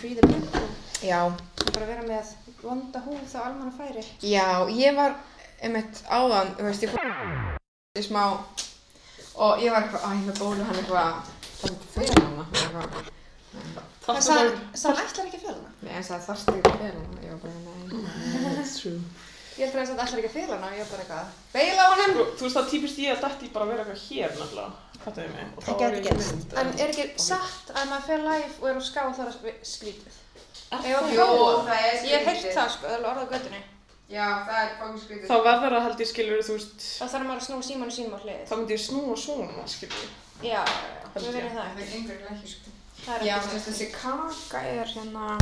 free the people. Já, Og bara vera með vonda húð á almanna færi. já, ég var einmitt áðan, þú veist, ég fór í smá og ég var eitthvað, æ, með bólu hann eitthvað, það er fyrir hana, eitthvað. Það sagði, sagði ætlar ekki að fela hana. Nei, en það þarfst ekki fyrir hana, ég var bara, nei. That's true. Ég heldur að það ætlar ekki að fela hana og ég var bara eitthvað, beila á honum. Sko, þú veist það típist ég að dætti bara að vera eitthvað hér nefnilega. Fattu þið mig? Og Það gerst. mynd, En er ekki satt að maður fer live og er á ská er skrítið? Er Ef að Jú, prófa- það er Ég hef skrítið. það sko, er orðað göttunni. Já, það er fangin skrítið. Þá verður það held ég skilur, þú veist, Þá þarf maður að snúa símanu sínum á hliðið. þá myndi ég snúa svona, skilur. Já, Held við er sko. Er er hérna...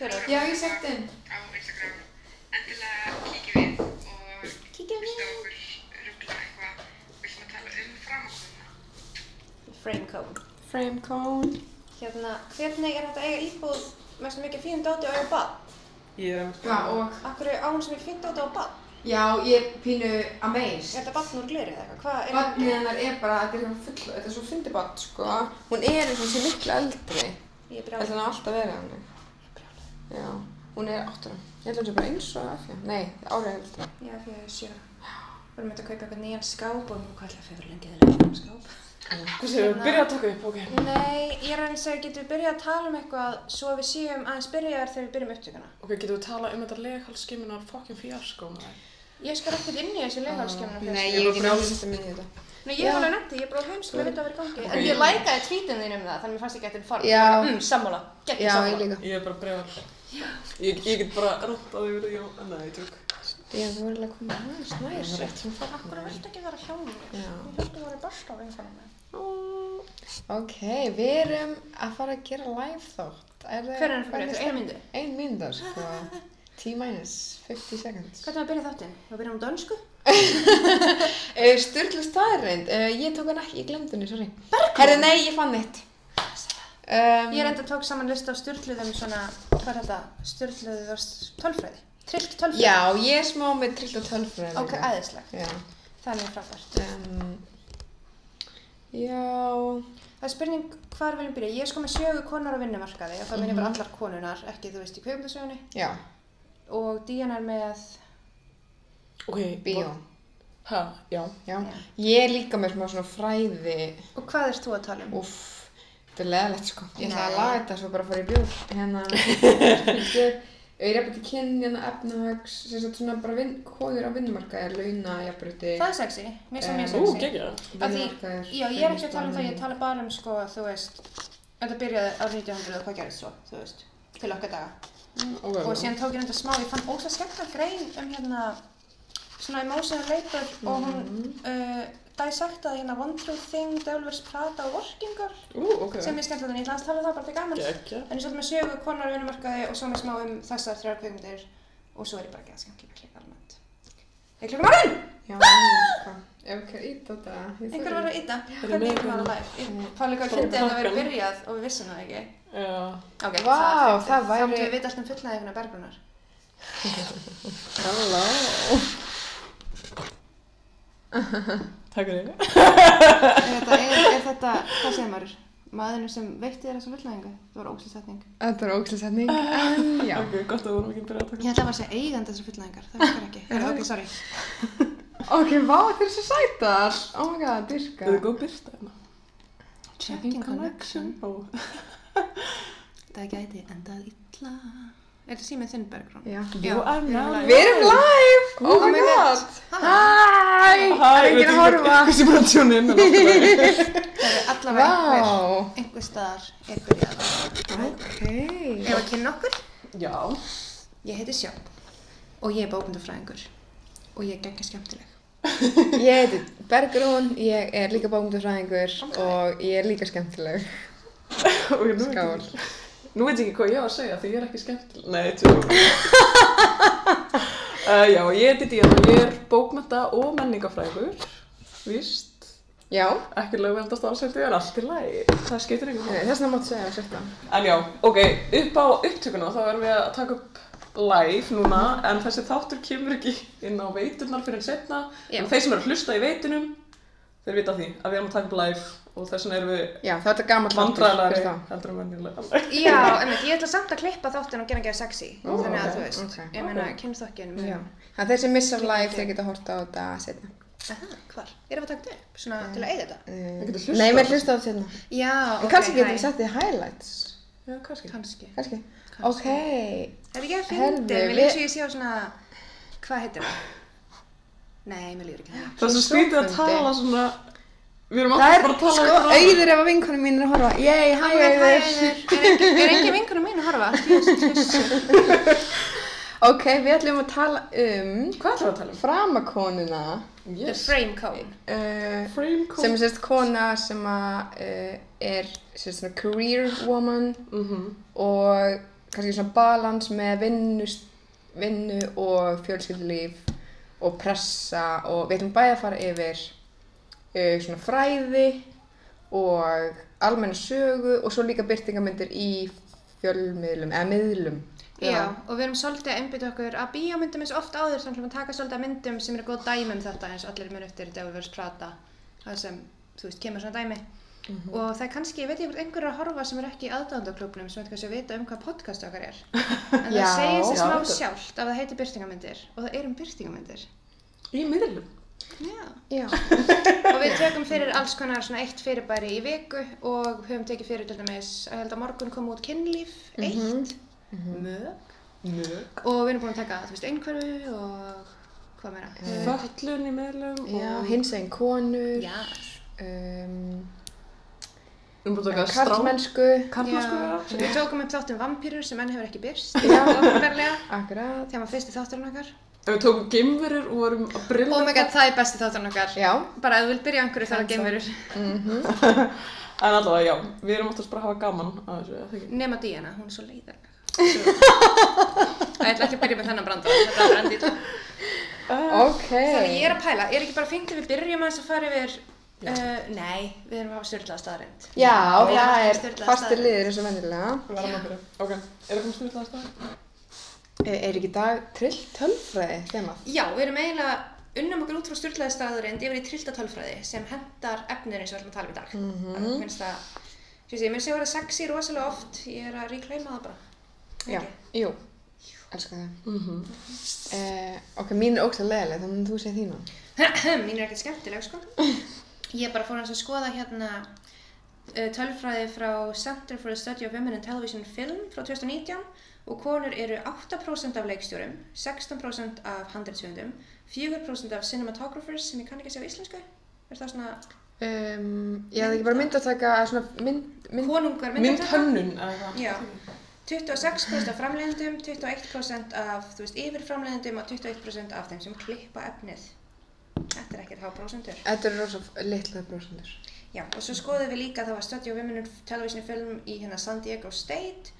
Er það? Já, ég sett inn. Á. Endilega kíkjum við og Kíkjum við. viltu okkur ruggla eitthvað. Viljum að tala um code. Frame cone. Hérna, hvernig er þetta að eiga íbúð með svo mikið fín dóti og eiga bad? Ég er einmitt. Já, og... Akkur er án sem er fín dóti og bad? Já, ég er pínu Er amazed. þetta badn úr gleri eða eitthvað? Hvað er Barnið hennar er bara, þetta er eitthvað full, þetta er svo fyndi barn, sko. Hún er eins og þessi miklu eldri. Ég er Þetta brjálið. er alltaf verið hann. Já, hún er áttur. Ég held að hún sé bara eins og Afja. Nei, árið eldri. Já, ég er sjö. Við erum eitthvað að kaupa eitthvað nýjan skáp og hvað ætla að fyrir lengi að leika um skáp? Hvað séu, Hérna- byrja að taka upp, ok. Nei, ég er að segja, getum við byrjað að tala um eitthvað svo við séum aðeins byrjaðar þegar við byrjum upptökuna? Ok, getum við tala um þetta leghalskiminar fucking fjarskó maður? Ég skal ekkert inn í þessu er að minni þetta. Nei, ég hef alveg nefndi, ég er bara heimsk að vita að vera í gangi. En ég lækaði tweetin þín um það, þannig mér fannst ekki eftir farm. Já. Mm, sammála. Gekki Já, ég sammála. líka. Ég er bara bregðar. Ég, ég get bara ráttað yfir því og... Nei, ég tjók. Já, þú verður að koma aðeins nær. Það er sem fuck. Akkur viltu ekki vera hjá mér? Já. Ég held að vera besta á vinkonum mér. Ok, við erum að fara að gera live þátt. Er það- Hver er hann fyrir þetta? Einu myndu? Ein mynda, sko. T-minus 50 seconds. Hvernig var að byrja þáttinn? Við byrjum á dönsku? Uh, Sturlu staðreind, uh, ég tók hann ekki, ég glemdi henni, sorry. Herri, nei, ég fann eitt. Um, Ég reynda tók saman list af styrluðum svona, hvað er þetta? Styrluðið og tölfræði. Trillt tölfræði. Já, ég er smá með trillt og tölfræði. Ok, æðislegt. Já. Það er mjög frábært. Um, já, Það er spurning hvar viljum byrja. Ég er sko með sjögu konar á vinnumarkaði og það minn ég Mhm. bara allar konunar, ekki þú veist í kveikmyndasögunni. já, Og Díana er með, Ok, bíó. Hæ, já. Já. Já. Ég er líka með smá svona fræði, og hvað ert þú að tala um? uff, þetta er leðalegt sko. Ég ætla að laga þetta svo bara að fara í bjór. Hérna, ég er til kynn, hérna, efnahags, sem sagt svona bara vin, hóður á vinnumarkaði, launa, jafnbröti, Það er sexy, mér sem mjög Ú, sexy. geggja. Af því- vinnumarkaður. Já, ég er ekki að tala um það, ég tala bara um sko, þú veist, þetta byrjaði á 1900 og hvað gerðist svo, þú veist, til okkar daga. Ok, Og síðan tók ég reynda smá, ég fann ósað skemmtilega grein um hérna, svona emotional labor og hún uh, dissectaði hérna One True Thing, Devil Wears Prada og Workingar Ú, ok. sem ég skemmtilega, en ég ætla að tala um það bara til gamans. Geggja. En ég svolítið með sögu konar á vinnumarkaði og svo með smá um þessar þrjár kveikmyndir og svo er ég bara ekki að skemmtilega klika almennt. Er klukkan orðin? Já. Ef ekki að íta þetta. ég Einhver var að íta? er Hvernig er maður að live? Ég fann líka að fyndi að það verið byrjað og við vissum það ekki. Já. Ok, er það. Þá væri- myndum við vita alltaf um fullnæðinguna bergrunar. Halló. Takk fyrir. Er þetta, er, er þetta, hvað segir maður? Maðurinn sem veitti þér þessa fullnæðingu? Það var ósliðsetning. Þetta er ógslutsetning, en já. Ok, gott að við vorum ekki að byrja að taka Ég ætla bara að segja eigandi þessar fullnæðingar. Það virkar ekki. Það er ok, sorry. Ok, vá, þetta er svo sætar. Oh my god, dyrka. Þetta er góð byrsta hérna. Checking connection. Ó. Það gæti endað illa. Er þetta símið þinn bergrún? Já. Are now Við erum live! Oh my god! Hæ? Það er enginn að horfa. Hversu bara tjónu inn en alltaf lagi. Það er allavega einhver, einhver staðar er byrjað. Ok. Ef að kynna okkur? Já. Ég heiti Sjón og ég er bókmyndafræðingur og ég er geggja skemmtileg. Ég heiti Bergrún, ég er líka bókmyndafræðingur Ok. og ég er líka skemmtileg. Skál. Nú veit ég ekki hvað ég á að segja því ég er ekki skemmtileg. Nei, tjónu. uh, já, ég heiti Díana, ég er bókmynda og menningafræður. Víst. Já, Ekki lögveldast ásældi, en allt í lagi. Það skiptir einhvern Nei, þess vegna máttu segja að sérta. En já, ok, upp á upptökuna þá erum við að taka upp live núna en þessi þáttur kemur ekki inn á veiturnar fyrir en setna Já. en þeir sem eru að hlusta í veitunum þeir vita því að við erum að taka upp live og þess vegna erum við Já, það er þetta gammal vandræðalari heldur en venjulega. Já, einmitt, ég ætla samt að klippa þáttin og gera gera sexy. Ó, Þannig að ok, þú veist, ok. ég meina, kynþokkin. Já. Það er þeir sem missar live, þeir geta horta á þetta. Aha, hvar? Erum við að taka þetta upp? Svona til að eyða þetta? Hlustað Nei, mér þetta. hlusta á þetta setna. Já, En kannski getum við sett í highlights. Já, kannski. Kannski. Ok. Er ekki að fyndi? Mér svo ég sé á svona, hvað heitir það? Nei, mér líður ekki það. Það er svo skrítið að tala við erum Það alltaf er bara sko um auður ef að vinkonum mín er að horfa. Yey, hæ auður. Er engin- er vinkunum mín að horfa? Jesús. Ok, við ætlum að tala um Hvað ætlum við að tala um? framakonuna. The Yes. frame cone. Uh, Frame code. sem er sérst kona sem að uh, er sérst svona career woman Mhm. og kannski svona balans með vinnu, vinnu og fjölskyldulíf og pressa og við ætlum bæði að fara yfir svona fræði og almenna sögu og svo líka byrtingamyndir í fjölmiðlum eða miðlum. Já, og við erum svolítið að einbytta okkur að bíómyndum eins og oft áður þannig að við taka svolítið að myndum sem eru góð dæmi um þetta eins og allir mun eftir Devilverse Prata það sem, þú veist, kemur svona dæmi. Og það er kannski, ég veit ég hvort einhverju að horfa sem er ekki í aðdándaklubnum sem veit kannski að vita um hvað podcast okkar er. En Já, það segir sér já, smá sjálft að það heitir byrtingamyndir og það eru um byrtingamyndir Í miðlum. Já. Já. og við tökum fyrir alls konar svona eitt fyrirbæri í viku og höfum tekið fyrir til dæmis að held að morgun kom út kynlíf eitt, mög Mjög. og við erum búin að taka, þú veist, einhverfu og hvað meira? Föllun í miðlum Já, og... hins veginn konur, Já. um, Við strá... karlmennsku, Karlmennsku, Já. já. Við tókum upp þáttum vampýrur sem enn hefur ekki byrst. Akkurat, Þegar maður fyrsti þátturinn okkar. En við tókum geimverur og vorum að brilla. Oh my god, það er besti þátturinn okkar. já, Bara ef þú vilt byrja á einhverju þá er það geimverur. En allavega, já, við erum oftast bara að hafa gaman að þessu, eða það ekki? Nema Díana, hún er svo leiðarlega. Það ætla ekki að byrja með þennan brandara, þetta er endið. ok. Þannig ég er að pæla, er ekki bara að við byrjum aðeins að fara yfir, uh, nei, við erum að hafa styrlaða staðarind. Já, það er fastir liðir eins og vennilega. Við verðum að byrja. Ok, er ekki dag trill tölfræði þemað? Já, við erum eiginlega unnum okkur út frá styrlaði staðarind yfir í trillta tölfræði sem hendar efnir eins og við ætlum að tala um í dag. Mm -hmm. Það finnst svo ég sé að vera sexy rosalega oft, ég er að reclaima það bara. Já, Ekki? jú, elskar það. Mhm. Uh, ok, mín er ógst að leðileg, þannig að þú segir þína. Mín er ekkert skemmtileg, sko. Ég bara fór hans að skoða hérna uh, tölfræði frá Center for the Study of Women in Television Film frá 2019 og konur eru 8% af leikstjórum, 16% af handreitsjöndum, 4% af cinematographers sem ég kann ekki að segja á íslensku. Er það svona Um, ég hefði ekki bara mynd að taka svona mynd, mynd, konungar Mynd myndataka? hönnun, eða hvað? Já. 26% af framleiðendum, 21% af, þú veist, yfirframleiðendum og 21% af þeim sem klippa efnið. Þetta er ekkert há prósentur. þetta eru rosa litla brósundur. Já, og svo skoðum við líka að það var Study of Women in Television Film í hérna San Diego State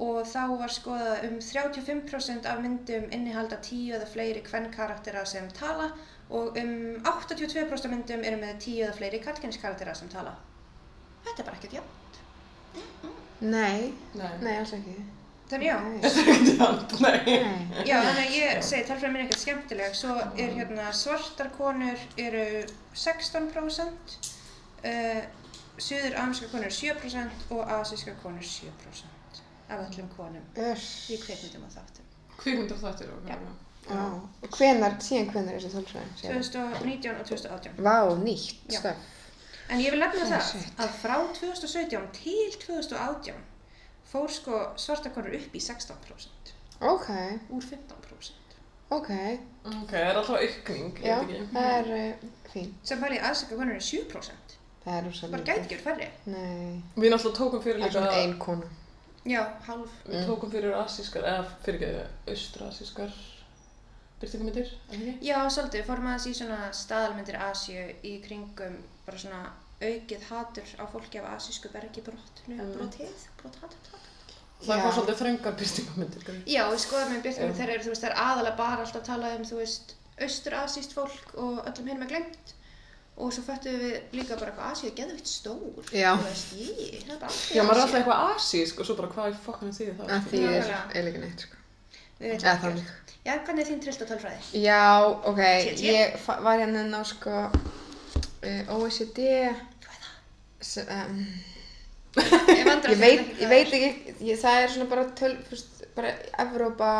og þá var skoðað um 35% af myndum innihalda 10 eða fleiri kvennkaraktera sem tala og um 82% af myndum eru með 10 eða fleiri kallkynskaraktera sem tala. Þetta er bara ekkert jafn. Nei, Nei. nei, alls ekki. Þannig já. Þetta er ekkert jafnt, nei. Já þannig að ég segi tölfræðin er ekkert skemmtileg. Svo er hérna svartar konur eru 16%, uh, suður ameríska konur 7% og asíska konur 7% af öllum konum Öss. í kveikmyndum og þáttum. Kvikmyndar þættir og Já. Já. Og hvenar, síðan hvenar er þessi tölfræði? 2019 og 2018. Vá, nýtt Já. stöf. En ég vil nefna Oh, það shit. að frá 2017 til 2018 fór sko svarta konur upp í 16% Ok, úr 15%. ok. Ok, það er alltaf aukning, ég Já, veit ekki. það er uh, fín. Sem pæli asíska konur er 7%. Það er rosa Bara gæti ekki verið færri. Nei, Við náttúrulega tókum fyrir það er líka, svona ein kona. Já, hálf. við tókum fyrir asískar, eða fyrir ekki, austra-asískar byrtingamyndir, eða ekki? Já, svolítið, við fórum aðeins í svona staðalmyndir Asíu í kringum bara svona aukið hatur á fólki af asísku bergi brotnu, Mm. brotið, brot hatur, hatur. Það var svolítið þröngar byrtingamyndir, greið. Já, við skoðum með byrtingum Já. þeir eru, þú veist, það er aðalega bara alltaf talað um, þú veist, austur-asíst fólk og öllum hinum er glemt. Og svo föttum við líka bara hvað Asíu er geðvitt stór. Já. Þú veist, ég, það er bara Já, maður er alltaf eitthvað asísk og svo bara hvað í fokkanu þýðir það? Það sko? þýðir Nákvæmlega. eiginlega neitt, sko. Við veitum Eða ekki. þannig. Já, hvernig er þín trillt og tölfræði? Já, ok, Shit, ég- ég fa- var hérna inn á sko uh, OECD sem, um, Ég, vandrast ég, veit, ekki ég hvað veit ekki, ég, það er svona bara töl, veist, bara Evrópa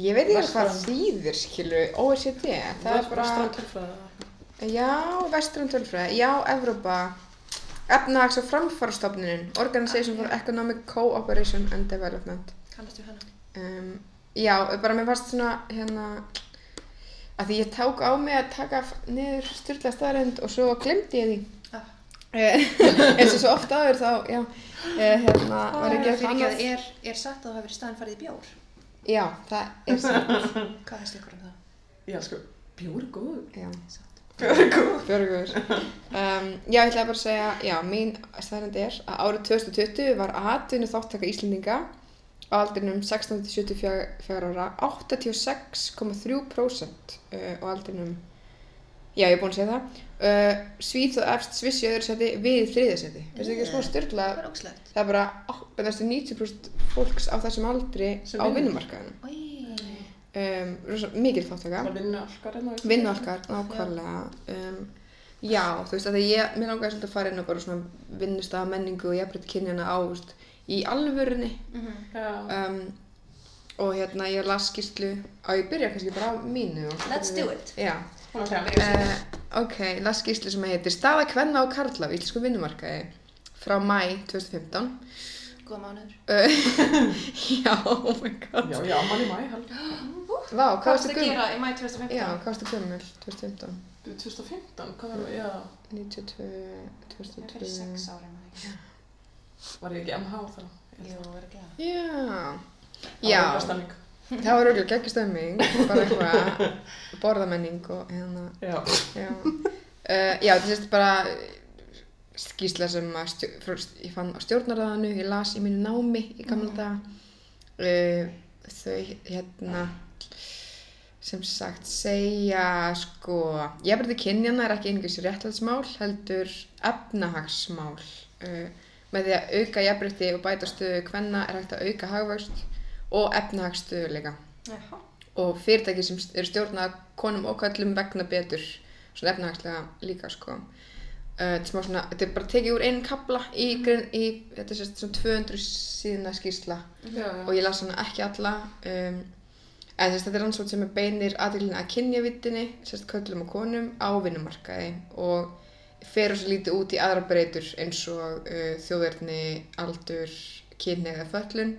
ég veit ekki hvað Vestræn. þýðir skilu, OECD það er bara, Vestræn tölfræði. Já, vestræn tölfræði já, Evrópa efnahags- og framfarastofnunin Organization for Economic Cooperation and Development Kannastu hana? um, já, bara mér fannst svona hérna að því ég ták á mig að taka niður styrla staðarind og svo glemdi ég því Ah. Eh, eins og svo oft áður þá, já, eh, hérna, var ég að gera Fyrir eitthvað ekki að annað. er, er satt að það hafi verið staðan farið í bjór. Já, það er satt, Hvað finnst ykkur um það? Já, sko, bjór er góð. já, Er góð. björgur. Um, já, ég ætlaði bara að segja, já, mín staðrind er að árið 2020 var atvinnu þáttaka Íslendinga á aldrinum 16-74 ára 86,3% uh, á aldrinum, já, ég er búin að segja það, uh, Svíþ og efst Sviss í öðru seti við þriðja seti. Veistu ekki, smá styrla, Það það er bara ó- næstu 90% fólks á þessum aldri á vinnumarkaðinu. Um, rosa, mikil þáttaka. Hérna. Vinnualkar, nákvæmlega. Um, já, þú veist, að ég, mér langaði svolítið að fara inn á bara svona vinnustafa menningu og jafnbreytt kynjana á, veist, í alvörunni. Mhm. Já. Um, og hérna, ég las skýrslu, á ég byrja kannski bara á mínu. og- Let's do it. Já. Að. Uh, ok, las skýrslu sem heitir Staða kvenna og karla á íslensku vinnumarkaði frá mæ 2015. Góða mánuður. Uh, já, oh my god. Já, já, mann í mæ. Vá, hvað varst að gera í mæ 2015? Já, hvað varstu gömul 2015? 2015, hvað var það? Já, 92, Það er 2002. fyrir sex ári, maður ekki. var ég ekki MH þá? Jú, verður glæða. Já. Það var Já, eitthvað stemning. það var auðvitað geggjastemming, bara eitthvað borðamenning og hérna, Já. já. Uh, já, þetta sérst bara skýrsla sem að stjó, frá, ég fann á stjórnarraðanu, ég las í mínu námi í gamla daga. Uh, þau hérna sem sagt segja sko, jafnverði kynjana er ekki einhvers réttlætsmál, heldur efnahagsmál. Uh, með því að auka jafnbreytti og bæta stöðu kvenna er hægt að auka hagvöxt og efnahagsstöðuleika. Jaha. Og fyrirtæki sem eru stjórnað konum og kallum vegna betur, svona efnahagslega líka sko. Uh, er svona, þetta er bara tekið úr einn kabla í, grein, í þetta er svona 200 síðuna skýrsla Já, já. og ég las hana ekki alla um, en þess, þetta er rannsótt sem er beinir aðeilin að kynjavittinni sérst köllum og konum á vinnumarkaði og fer svo lítið út í aðra breytur eins og uh, þjóðverðni, aldur, kynni eða föllun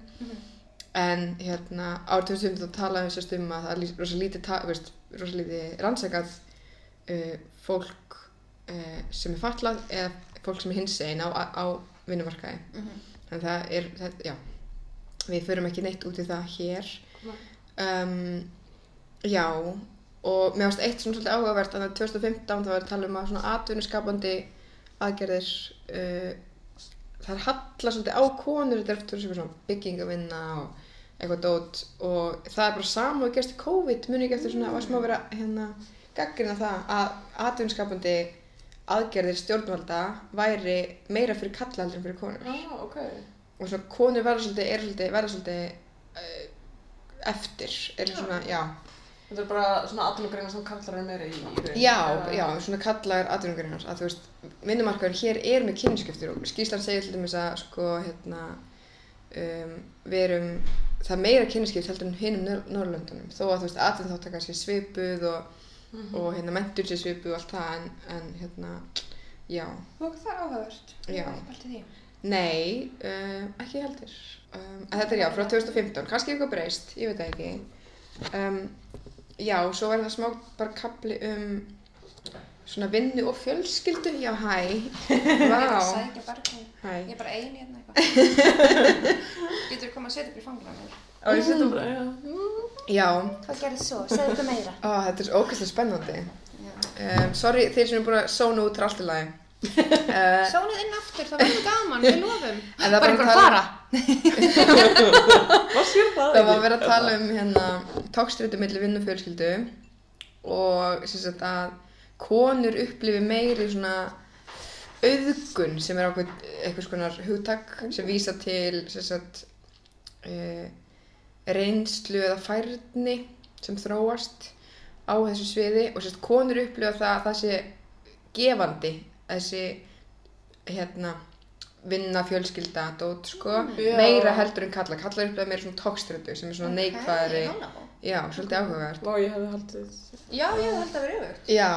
en hérna árið 2015 þá talaðum við sérst um að það er rosa lítið, rannsakað uh, fólk uh, sem er fallað eða fólk sem er hinsegin á, á vinnumarkaði. Mhm. þannig að það er, það, já við förum ekki neitt út í það hér um, já og mér varst eitt svona svolítið áhugavert að 2015 þá var að tala um að svona atvinnuskapandi aðgerðir uh, það er halla svolítið á konur þetta er eftir svona byggingavinna og eitthvað dót. Og það er bara sama og gerst í COVID muni ekki eftir svona, var smá að vera hérna gaggrina það að atvinnuskapandi aðgerðir stjórnvalda væri meira fyrir kalla heldur en fyrir konur. Já, ok. og svona konur verða svolítið, er svolítið, verða svolítið uh, eftir, er svona, já, Þetta er bara svona atvinnugreina sem kallar er meira í, raun. já, já, svona kallar atvinnugarinnars, að þú veist, vinnumarkaðurinn hér er með kynskiptir og skýslan segir til dæmis að, sko, hérna, um, við erum, það meira kynskipt heldur en hinum Norrlöndunum, þó að, þú veist, atvinnþáttaka sé svipuð og, og hérna, mentur sé svipuð og allt það, en, en hérna, já, Og það er áhugavert. Já. Ég. Nei, uh, ekki heldur. Um, þetta er já, frá 2015, kannski eitthvað breyst, ég veit það ekki. Um, já, svo var það smá bara kapli um svona vinnu og fjölskyldu, já hæ, Ég er vá, sækja barnið. hæ. Ég er bara eini hérna eitthvað. Getur þú komið að setja upp í fangina mér? Já, ég setjum bara, já. Já, Hvað gerðið svo? Segðu eitthvað meira. ó, þetta er ógæslega spennandi. Um, sorry þeir sem er búin að sóna út er Uh, Sónið inn aftur, það verður gaman, við lofum. En það Bara einhver að að tala- fara. Hvað sér það? Það var verið að tala um hérna tókstreitu milli vinnu og fjölskyldu og sem sagt að konur upplifi meiri svona auðgun sem er ákveð eitthvað skonar hugtak sem vísa til sem sagt uh, reynslu eða færni sem þróast á þessu sviði og sem sagt konur upplifa það að það sé gefandi þessi hérna vinna fjölskylda dót sko Já. meira heldur en kalla kallar upp meira svona tókströtu sem er svona neikvæðari halló. já, svolítið áhugavert Vá, ég hefði haldið. Já, ég held að vera yfir. já,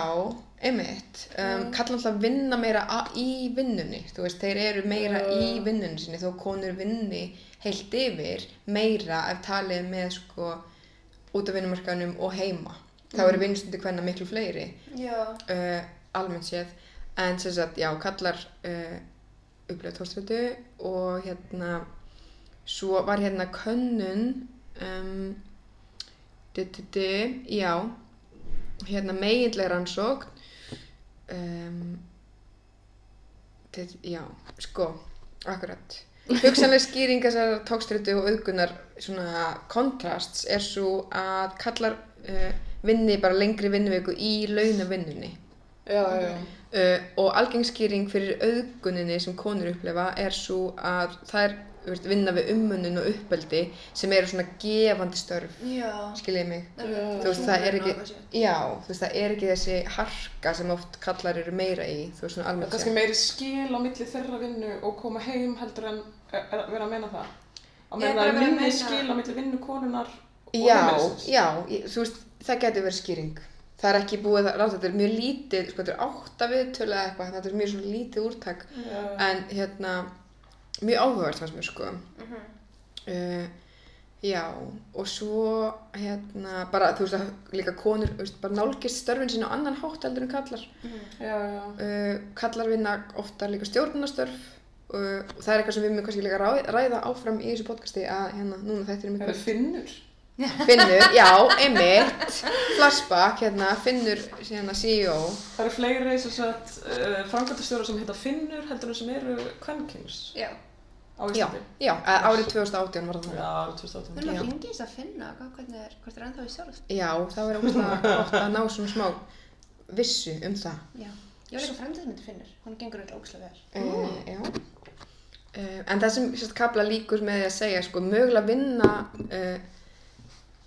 einmitt um, kallar alltaf vinna meira í vinnunni þú veist, þeir eru meira Já. í vinnunni sinni þó konur vinni heilt yfir meira ef talið með sko út af vinnumarkanum og heima þá eru vinnustundi hvenna miklu fleiri uh, almennt séð en sem sagt, já, kallar uh, upplega tórstötu og hérna svo var hérna könnun um, du, du, du, já hérna meginlega rannsókn um, já, sko akkurat. Hugsanlega skýring þessar tókströtu og auðgunar svona kontrasts er svo að kallar uh, vinni bara lengri vinnuviku í launavinnunni. Já, já, já. Uh, og algengskýring fyrir auðguninni sem konur upplefa er svo að þær veist, vinna við ummunnun og uppeldi sem eru svona gefandi störf Já. skiljið mig Já. þú veist það er ekki já, þú veist það er ekki þessi harka sem oft kallar eru meira í þú veist svona Það er almennt kannski meiri skil á milli þeirra vinnu og koma heim heldur en er, er, vera að meina það. Að meina að er meina- skil á milli vinnu konunar og já, heimilisins. já, ég, þú veist það getur verið skýring það er ekki búið að ráta, þetta er mjög lítið sko þetta er átta viðtölu eða eitthvað þetta er mjög svona lítið úrtak Já. en hérna mjög áhugavert fannst mér sko Mhm. uh, já og svo hérna bara þú veist að líka konur þú veist, bara nálgist störfin sín á annan hátt heldur en kallar Já, já. uh, kallar vinna oftar líka stjórnunastörf uh, og það er eitthvað sem við mjög kannski líka ræða áfram í þessu podcasti að hérna núna þetta er Það mjög er finnur. Finnur, já, einmitt flashback, hérna, Finnur hérna CEO Það eru fleiri sem sagt uh, framkvæmtastjóra sem heita finnur heldur en sem eru kvenkings Já. á já, já, árið 2018 var það Já, árið 2018. Við erum Já. að ringi þess að finna hvað, hvernig er, hvort er ennþá í sjálf. já, það ógustlega gott að ná svona smá vissu um það Já. Ég var líka fremdið myndi finnur. Hún gengur eitthvað ógslag vel. uh, já uh, en það sem kapla líkur með því að segja sko, mögulega vinna uh,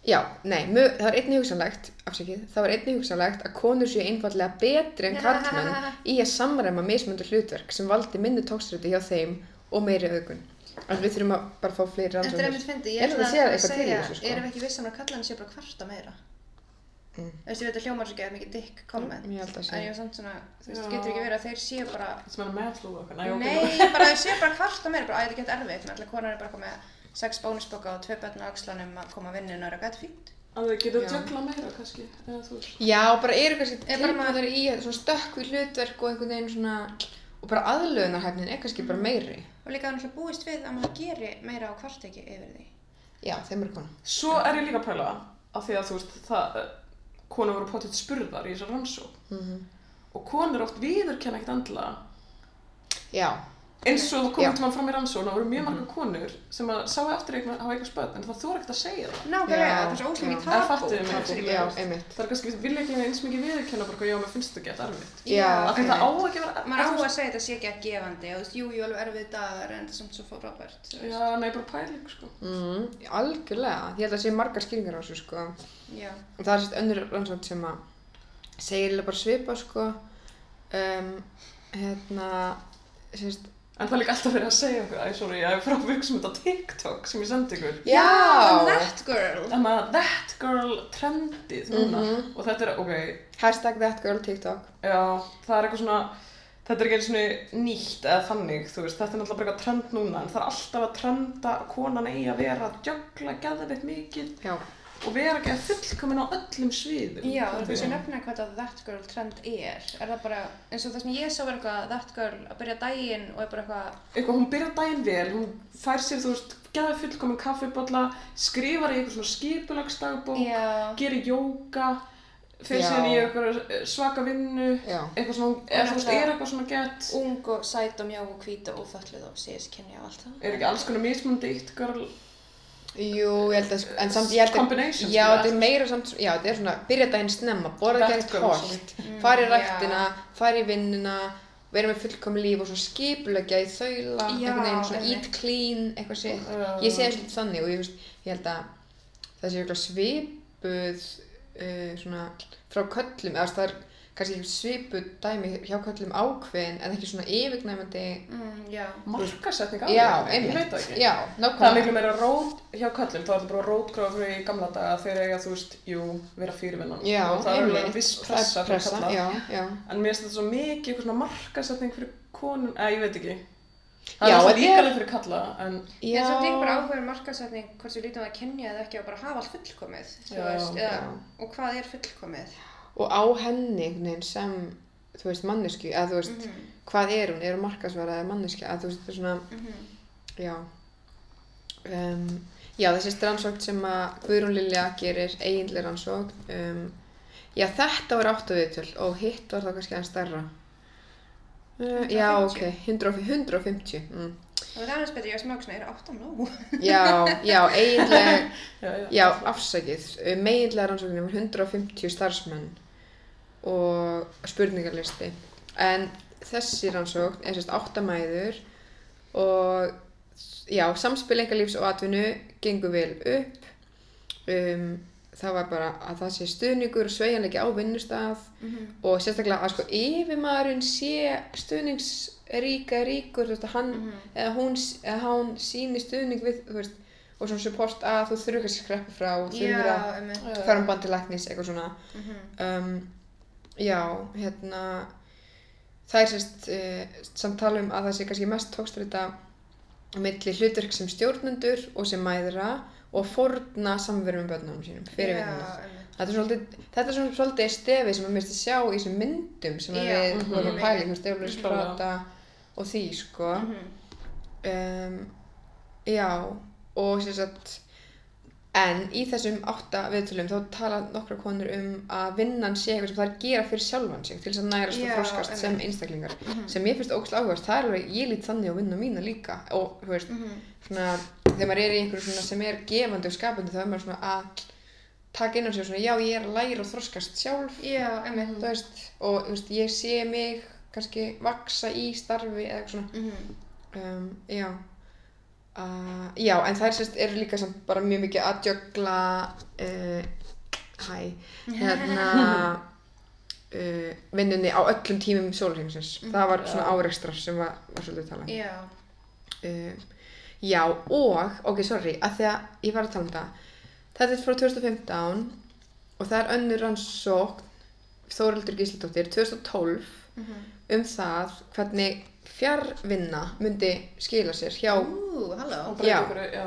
já, nei, mög, það er einnig hugsanlegt afsakið, það var einnig hugsanlegt að konur séu einfallega betri en karlmenn í að samræma mismundur hlutverk sem valdi minni tókströti hjá þeim og meiri augun en við þurfum að bara fá fleiri Þetta er rannsóknir einmitt fyndið. Ég held ætla að að segja, þessu, sko. erum við ekki vissum að kallan sé bara kvarta meira. Mm. Þú veist, ég veit að hljómar svo geða mikið dick comment. ég held að En sé ég var samt svona, þú veist, getur ekki verið að þeir séu bara Sem er meðflú og eitthvað. Nei, ok. Nei, bara þau séu bara kvarta meira, bara að þetta getur erfitt, með allir konar er bara eitthvað með sex bónusboka og tvö börn á axlanum að koma að vinna og þetta er fínt. Að þau geta Já. jökla meira kannski. Eða þú veist. já, bara eru kannski Er bara maður- tilbúðar í svona stökkvi hlutverk og einhvern veginn svona og bara aðlöðunarhæfnin er kannski bara meiri Og líka hann alltaf búist við að maður geri meira á kvart ekki yfir því. já, þeim eru kona Svo er ég líka að pæla að því að þú veist, það, eh, konur voru potið spurðar í þessar rannsók. mm Og konur oft viðurkenna ekkert andla. já, Eins og Já. komið til mann fram í rannsókn, það voru mjög marga konur sem að sáu eftir eitthvað, hafa eitthvað spöld, en það þóra ekkert að segja það. Nákvæmlega, það er svo ekki? já, einmitt Það er kannski, vilja ekki eins mikið viðurkenna bara, já, mér finnst þetta gett erfitt. Af því það á að vera... Maður á þú að segja þetta sé ekki að gefandi, og þú veist, jú, jú, alveg erfið dagar, en það er samt svo frábært. þú. Já, nei, bara pæling, sko. mm, algjörlega, ég held að það sé margar skýringar á þessu sko og það er En það er líka alltaf verið að segja okkur, æ, sorry, ég er frá virksum þetta TikTok sem ég sendi ykkur. já, that girl. Þannig að that girl trendið núna. Mhm. Og þetta er, ok, hashtag that girl tiktok já, það er eitthvað svona, þetta er ekki einu svona nýtt eða þannig, þú veist, þetta er náttúrulega bara eitthvað trend núna, en það er alltaf að trenda konan eigi að vera að jögla geðveitt mikið já, og vera ekki að fullkomin á öllum sviðum. Já, þú veist, ég? nefna hvað þetta that girl trend er. Er það bara, eins og það sem ég sá var eitthvað that girl að byrja daginn og er bara eitthvað, eitthvað, hún byrjar daginn vel, hún fær sér, þú veist, geða fullkomin kaffibotla, skrifar í eitthvað svona skipulagsdagbók, já, gerir jóka, fyrir síðan í eitthvað svaka vinnu, já, eitthvað svona, eða þú veist, er eitthvað svona gett, ung og sæt og mjá og hvít og ófalluð og síðast kynja og allt það. er ekki alls konar mismunandi eitt girl jú, ég held að sko, en samt ég held að combination, já, þetta er meira samt, já, þetta er svona byrja daginn snemma, borða girl, holt Mm, fara í já. ræktina, fara í vinnuna vera með fullkomi líf og svo skipulegja í þaula, einhvern veginn svona eat clean, eitthvað sér Já. ég sé svolítið þannig og ég, veist, ég held að það sé eitthvað svipuð uh, svona frá köllum eða það er kannski svipu dæmi hjá köllum ákveðin en ekki svona yfirgnæmandi Mm. Markasetning á því, ég það ekki. Það er miklu meira rót hjá köllum, þá er þetta bara rótgráð fyrir í gamla daga þegar eiga, þú veist, jú, vera fyrirvinnan. já, og það er alveg viss það pressa pressa, já, já En mér finnst þetta svo mikið eitthvað svona markasetning fyrir konum, eða ég veit ekki. Það Já, er alltaf líka alveg fyrir kalla, en Ég er samt líka bara áhugaður markasetning hvort sem lítum að kynja eða ekki og bara hafa allt fullkomið, þú Já, veist, eða, og hvað er fullkomið? Og á henni sem þú veist mannesku, eða þú veist Mhm, hvað er hún, er hún markasvara eða manneski að þú veist þetta er svona, mhm. já um, já þessi rannsókn sem að Guðrún Lilja gerir eiginlega rannsókn um, já þetta var áttu viðtöl og hitt var það kannski aðeins stærra uh, já 150. ok 100, 150 mm. Það er aðeins betur, ég smá svona, er átt á nóg? já, já eiginlega já, já. Já, afsakið. Meginlega rannsóknin var 150 starfsmenn og spurningarlisti. En þessi rannsókn er sérst áttamæður og já, samspil engalífs og atvinnu gengur vel upp. Um, það var bara að það sé stuðningur og sveigjanleiki á vinnustaf og sérstaklega að sko yfirmaðurinn sé stuðningsríka ríkur, þú veist, að hann eða hún, eða hann síni stuðning við, þú veist, og svona support að þú þurfur kannski að skreppa frá, þú þurfur að fara um band til læknis, eitthvað svona Mhm. um, já, hérna það er sérst uh, samt tala um að það sé kannski mest tókstrita milli hlutverk sem stjórnendur og sem mæðra og forna samveru með börnunum sínum fyrir emmi. Þetta er þetta er svona svolítið stefið sem að mérst að sjá í þessum myndum sem að við mhm. vorum að pæla, Eulur Klálega. Sprata og því, sko. Mhm. Um, já, og sem sagt, en í þessum átta viðtölum þá tala nokkra konur um að vinnan sé eitthvað sem það er að gera fyrir sjálfan sig til þess að nærast og Já, þroskast sem einstaklingar Mhm. sem ég finnst ógst áhugast, það er alveg, ég lít þannig á vinnu mína líka og þú veist, Mhm. svona þegar maður er í einhverju svona sem er gefandi og skapandi þá er maður svona að taka inn á sig svona, já ég er að læra og þroskast sjálf Já, emmi. þú veist, og þú veist, ég sé mig kannski vaksa í starfi eða eitthvað svona Mhm. um, já uh, já, en þær sérst eru líka samt bara mjög mikið að jögla uh, hæ hérna uh, vinnunni á öllum tímum sólurhengsins það var svona Já. árekstrar sem var, var svolítið talað um. Já. uh, já, og, ok, sorry að því að ég var að tala um það þetta er frá 2015 og það er önnur rannsókn Þóreldur Gísladóttir 2012 Mhm. um það hvernig fjárvinna myndi skila sér hjá, Ú, halló. Og bara Já. já.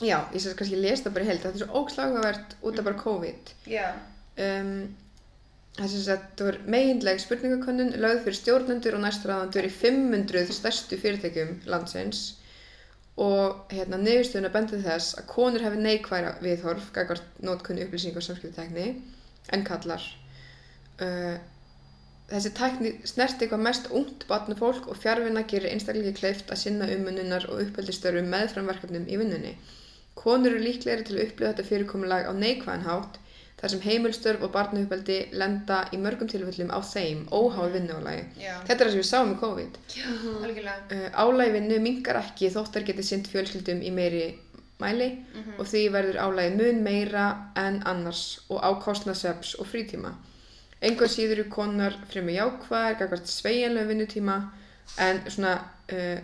já, ég sér kannski lesa það bara í heild, þetta er svo ógslagavert út af bara COVID. Já. Um, þess að þetta var meginleg spurningakönnun lögð fyrir stjórnendur og næstræðandur í 500 stærstu fyrirtækjum landsins og hérna niðurstöðuna bendið þess að konur hefði neikværa viðhorf gagvart nótkunni upplýsing og samskiptutækni en kallar. Uh, þessi tækni snerti eitthvað mest ungt barnafólk og fjárvinna gerir einstaklega kleift að sinna umönnunar og uppeldistörfum meðframverkefnum í vinnunni. Konur eru líklegri til að upplifa þetta fyrirkomulag á neikvæðan hátt þar sem heimilstörf og barnauppeldi lenda í mörgum tilfellum á þeim óháð vinnuálagi. Já. Þetta er það sem við sáum í COVID. Algjörlega. Uh, álægi vinnu mingar ekki þótt þær geti sint fjölskyldum í meiri mæli og því verður álægi mun meira en annars og á kostnað svefns og frítíma. Engur síður eru konar fremur jákvæðar, gagvart sveigjanlega vinnutíma en svona uh,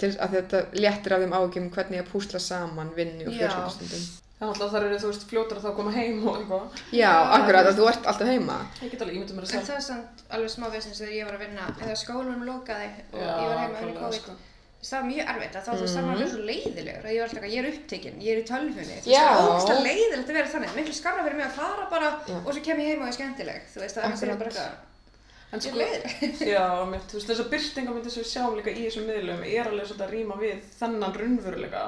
til að þetta léttir af þeim ágjum hvernig að púsla saman vinnu og Já. fjölskyldustundum. Þannig að það eru, þú veist, fljótar að þá koma heim og eitthvað. Já, Já, akkurat að þú ert alltaf heima. Ég get alveg ímyndið mér að En sjálf. það er samt alveg smá vissins þegar ég var að vinna, eða skólanum lokaði og Já, ég var heima Það var mjög erfitt að þá þú það var alveg svo leiðilegur og ég var alltaf ég er upptekinn, ég er í tölfunni. Þú veist það er ógst leiðilegt að vera þannig, miklu skarra fyrir mig að fara bara Já. og svo kem ég heim og er skemmtileg. Þú veist það er Akkurat. bara eitthvað, ég er sko, leiðileg. já, mitt, þú veist, þessar byrtingamyndir sem við sjáum líka í þessum miðlum er alveg svolítið að rýma við þennan raunveruleika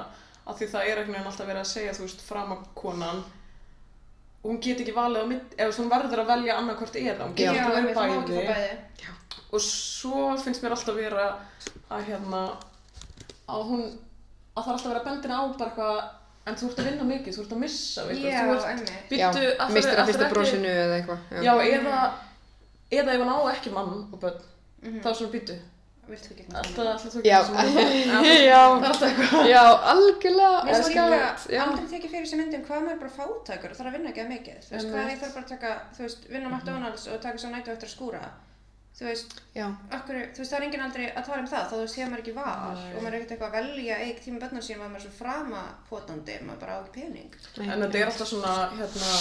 af því það er einhvern veginn alltaf verið að segja, þú veist, framakonan hún get ekki valið mitt, eða hún verður að velja annarkvort eða, hún Já. get ekki einmitt, það má verið ekki fá bæði bæði. og svo finnst mér alltaf vera að hérna að hún, að það er alltaf verið að bendina á bara eitthvað en þú ert að vinna mikið, þú ert að missa eitthvað, Já, þú ert. Já, byttu, ætlarðu- mistir að fyrsta ekki- brosinu eða eitthvað. Já, eða, eða ef hann á ekki mann og börn, Mhm. þá svona býtu. vilt þú ekki Alltaf, alltaf þú Já, getur já, Það er alltaf já, algjörlega. Mér finnst líka já. aldrei tekið fyrir þessi myndum hvað maður er bara fátækur og þarf að vinna ekki að mikið. Þú veist, hvað er ég þarf bara að taka, þú veist, vinna Þú veist, okkur, þú veist, það er enginn aldrei að tala um það, þá þú veist, hefur maður ekki val og maður er ekkert eitthvað að velja eig tíma bönnar að maður er svo framapotandi, maður bara á ekki pening. En þetta er alltaf svona, hérna,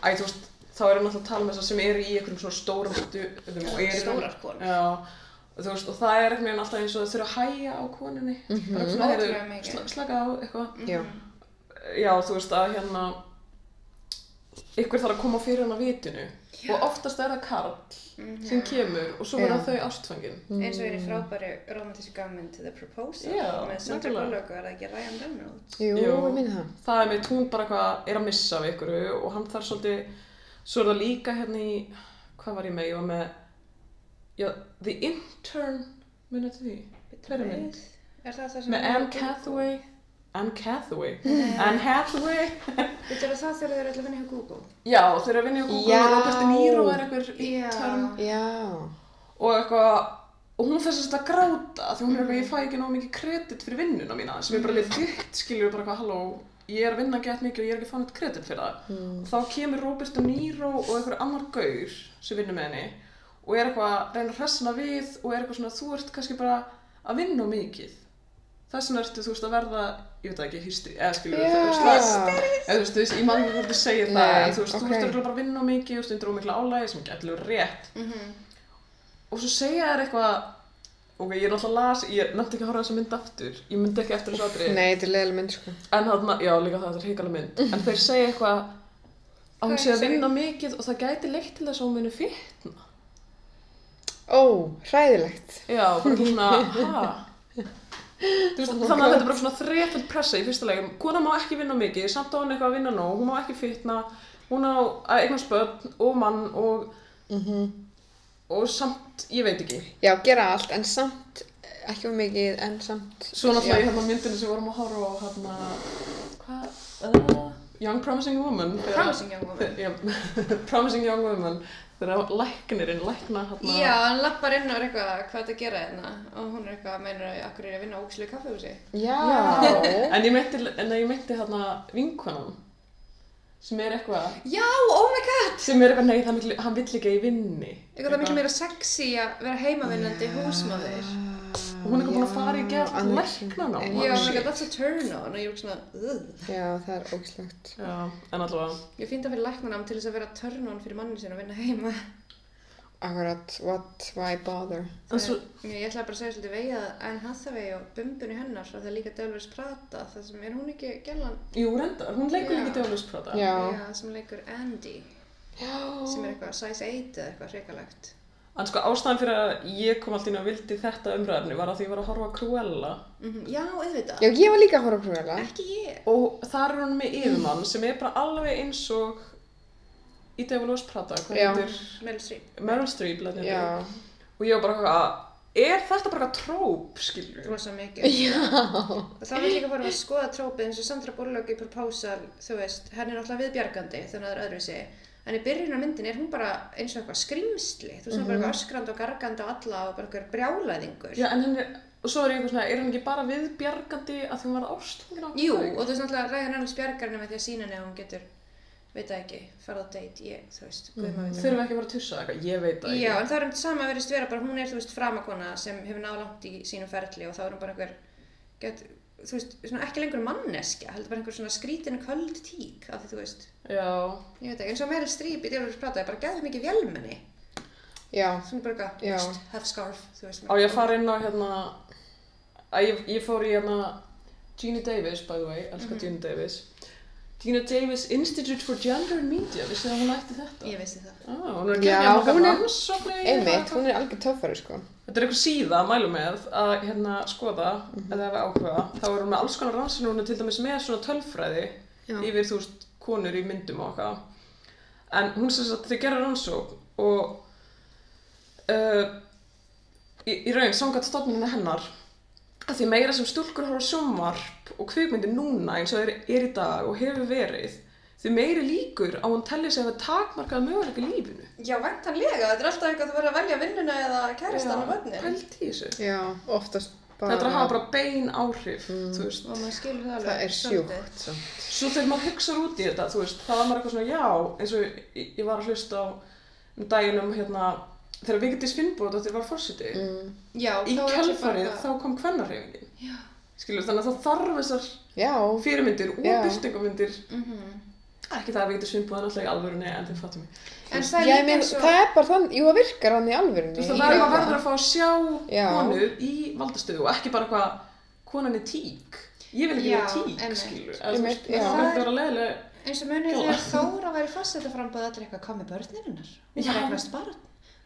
æ, þú veist, þá erum við alltaf að tala um þessar sem eru í einhverjum svona stórum eru Stórar konur. Já, þú veist, og það er einhvern veginn alltaf eins og þau þurfa að hæja á konunni. Bara svona, Ótrúlega heyrðu, mikið. sla, slaka á eitthvað. já, Já, þú veist að hérna, ykkur þarf að koma fyrir hana vitinu og oftast er það Karl sem kemur og svo verða Já. þau ástfangin. Eins og er í frábæri romantísku gammynd The Proposal Já, með Sandra. Bullock og er það ekki Ryan Reynolds. jú, Jú. ég minni það. Það er með hún bara eitthvað er að missa af ykkur og hann þarf svolítið, svo er það líka hérna í, hvað var ég með, ég var með, já, The Intern, munið til því, hver er mynd? Er það það sem Með Anne Hathaway, Anne Hathaway, Anne Hathaway, Þetta er það þegar þau eru allir að vinna hjá Google. já þeir eru að vinna í Google og Robert De Niro er einhver Já. intern Já, og eitthvað, og hún fæst að gráta því hún er eitthvað, ég fæ ekki nóg mikið kredit fyrir vinnuna mína sem er bara alveg þitt, skilur bara eitthvað, halló, ég er að vinna gett mikið og ég er ekki fann eitt kredit fyrir það. mm. Og þá kemur Robert De Niro og einhver annar gaur sem vinnur með henni og er eitthvað að reyna að hressna við og er eitthvað svona, þú ert kannski bara að vinna mikið. Þess vegna ertu, þú veist, að verða, ég veit það ekki, hystri, eða skilur þú veist, það, þú veist, þú veist, ég man ekki hvort þið segir það, en þú veist, þú ert örugglega bara að vinna mikið, þú veist, undir ómikla álægi sem getur verið rétt. Mhm. Og svo segja þær eitthvað, ok, ég er alltaf að las, ég nefndi ekki að horfa á þessa mynd aftur, ég myndi ekki eftir þessu atrið. nei, þetta er leiðileg mynd, sko. En þarna, já, líka það, þetta er hikalega mynd. En þeir segja eitthvað að hún sé að vinna mikið og það gæti leitt til þess að hún muni fitna. Ó, hræðilegt. Já, bara svona, ha? Þú veist, þannig að þetta er bara svona þrefald pressa í fyrsta legum. Kona má ekki vinna mikið, samt á hún eitthvað að vinna nóg, hún má ekki fitna, hún á eignast börn og mann og, Mm og samt, ég veit ekki. Já, gera allt, en samt, ekki of mikið, en samt. Svo náttúrulega í hérna myndinu sem við vorum að horfa á hérna, hvað, uh, Young Promising Woman. Promising Young Woman. Promising Young Woman. Þegar læknirinn, lækna hérna. Já, hann lappar inn og er eitthvað hvað þetta gera hérna og hún er eitthvað, meinar að akkur er að vinna á ókslu kaffehúsi. Já. En ég meinti, en ég meinti hérna vinkonan sem er eitthvað, Já, oh my god! sem er eitthvað, nei, hann vill, hann vill ekki að ég vinni. Eitthvað það er miklu meira sexy að vera heimavinnandi húsmaður. Og hún er eitthvað búin að fara í annars- læknanám. einmitt. Já, that's a turn on og ég er svona, ugh. Já, það er ógislegt. En allavega, Ég finn það fyrir læknanám til þess að vera turn on fyrir manni sinna að vinna heima. Akkurat, what, why bother? en svo, Ég ætlaði bara að segja svolítið vegið að Anne Hathaway og bumbunni hennar það er líka Delvis Prata, það sem er hún ekki gælan, jú, reyndar, hún leikur Já. ekki djálusprata. Já. sem leikur Andy, Já. sem er eitthvað size 8 eða eitthvað hrikalegt. En sko, ástæðan fyrir að ég kom alltaf inn og vildi þetta umræðinu var að því ég var að horfa Cruella. Mm Já, auðvitað. Já, ég var líka að horfa Cruella. Ekki ég. Og þar er hún með yfirmann sem er bara alveg eins og í Devil Wears Prada, hvað Já. heitir Meryl Streep. Meryl Streep, læt Já. Og ég var bara eitthvað, er þetta bara eitthvað tróp, skilur? Rosa mikið. Já. Og þá vil ég líka fara að skoða trópið eins og Sandra Bullock í Proposal, þú veist, henni er náttúrulega viðbjargandi þannig að það er öðruvísi. En í byrjun á myndin er hún bara eins og eitthvað skrimsli, þú veist, hún er bara eitthvað öskrandi og gargandi á alla og bara eitthvað brjálæðingur. Já, en henni, og svo er ég eitthvað svona, er hann ekki bara viðbjargandi að því hún var ástfangin á Jú, og þú veist náttúrulega bjargar henni með því að sína henni að hún getur, veit það ekki, farið á date, ég, þú veist, guð maður veit. Þurfum við ekki bara að tussa eitthvað, ég veit það ekki. Já, en það er um sama að verðist vera bara, hún er, þú veist, þú veist, svona ekki lengur manneskja, heldur bara einhver svona skrítinu köld tík, af því þú veist, Já, ég veit ekki, eins og Meryl Streep í Djálfur Prata er bara gæðið mikið vélmenni, Já. svona bara eitthvað, veist, have scarf, þú veist. á ég að fara inn á hérna, að ég, ég fór í hérna, Gina Davis, by the way, elskar Mhm. Gina Davis. Gina Davis Institute for Gender and Media, vissið að hún ætti þetta? Ég vissi það. Ah, hún er að gera er- rannsóknir. Einmitt, hún er algjör töffari, sko. Þetta er eitthvað síða að mælu með að hérna skoða, Mhm. eða ef við áhuga, þá er hún með alls konar rannsóknir, hún er til dæmis með svona tölfræði Já. yfir þú veist konur í myndum og okkar. En hún sem sagt, þau gera rannsókn og uh, í, í raun samkvæmt stofnunina hennar að því meira sem stúlkur horfa á sjónvarp og kvikmyndir núna eins og er, er í dag og hefur verið því meiri líkur á hún telli sig að hafa takmarkað möguleika lífinu. Já, væntanlega, þetta er alltaf eitthvað þú verður að velja vinnuna eða kæristan og börnin. Pælt í þessu. Já, oftast bara... Þetta er að hafa bara bein áhrif, Mm. þú veist. Og maður skilur það alveg. Það er sjúkt samt. Svo þegar maður hugsaður út í þetta, þú veist, þá var maður eitthvað svona, já, eins og ég, ég var að hlusta á um daginn um, hérna, þegar Vigdís Finnbót og þetta var fórsiti. Mm. Já, Í er bara- þá kom kvennarhreyfingin. Já. Skilur, þannig að það þarf þessar Já, fyrirmyndir og byrtingamyndir. Mhm. Ekki það að Vigdís Finnbót er náttúrulega í alvörunni, en þið fattum mig. En það er og... það er bara þann, jú það virkar hann í Þú alvörunni. veist, það Ég er maður verður að fá að sjá Já. konu í valdastöðu og ekki bara eitthvað, konan er tík. Ég vil ekki vera tík, skilur. Það verður að vera leiðilega. eins og munið Gjóða. þegar Þóra var í fastetta frambóð allir eitthvað, hvað með börnin hennar? Hún Já. var eignast barn.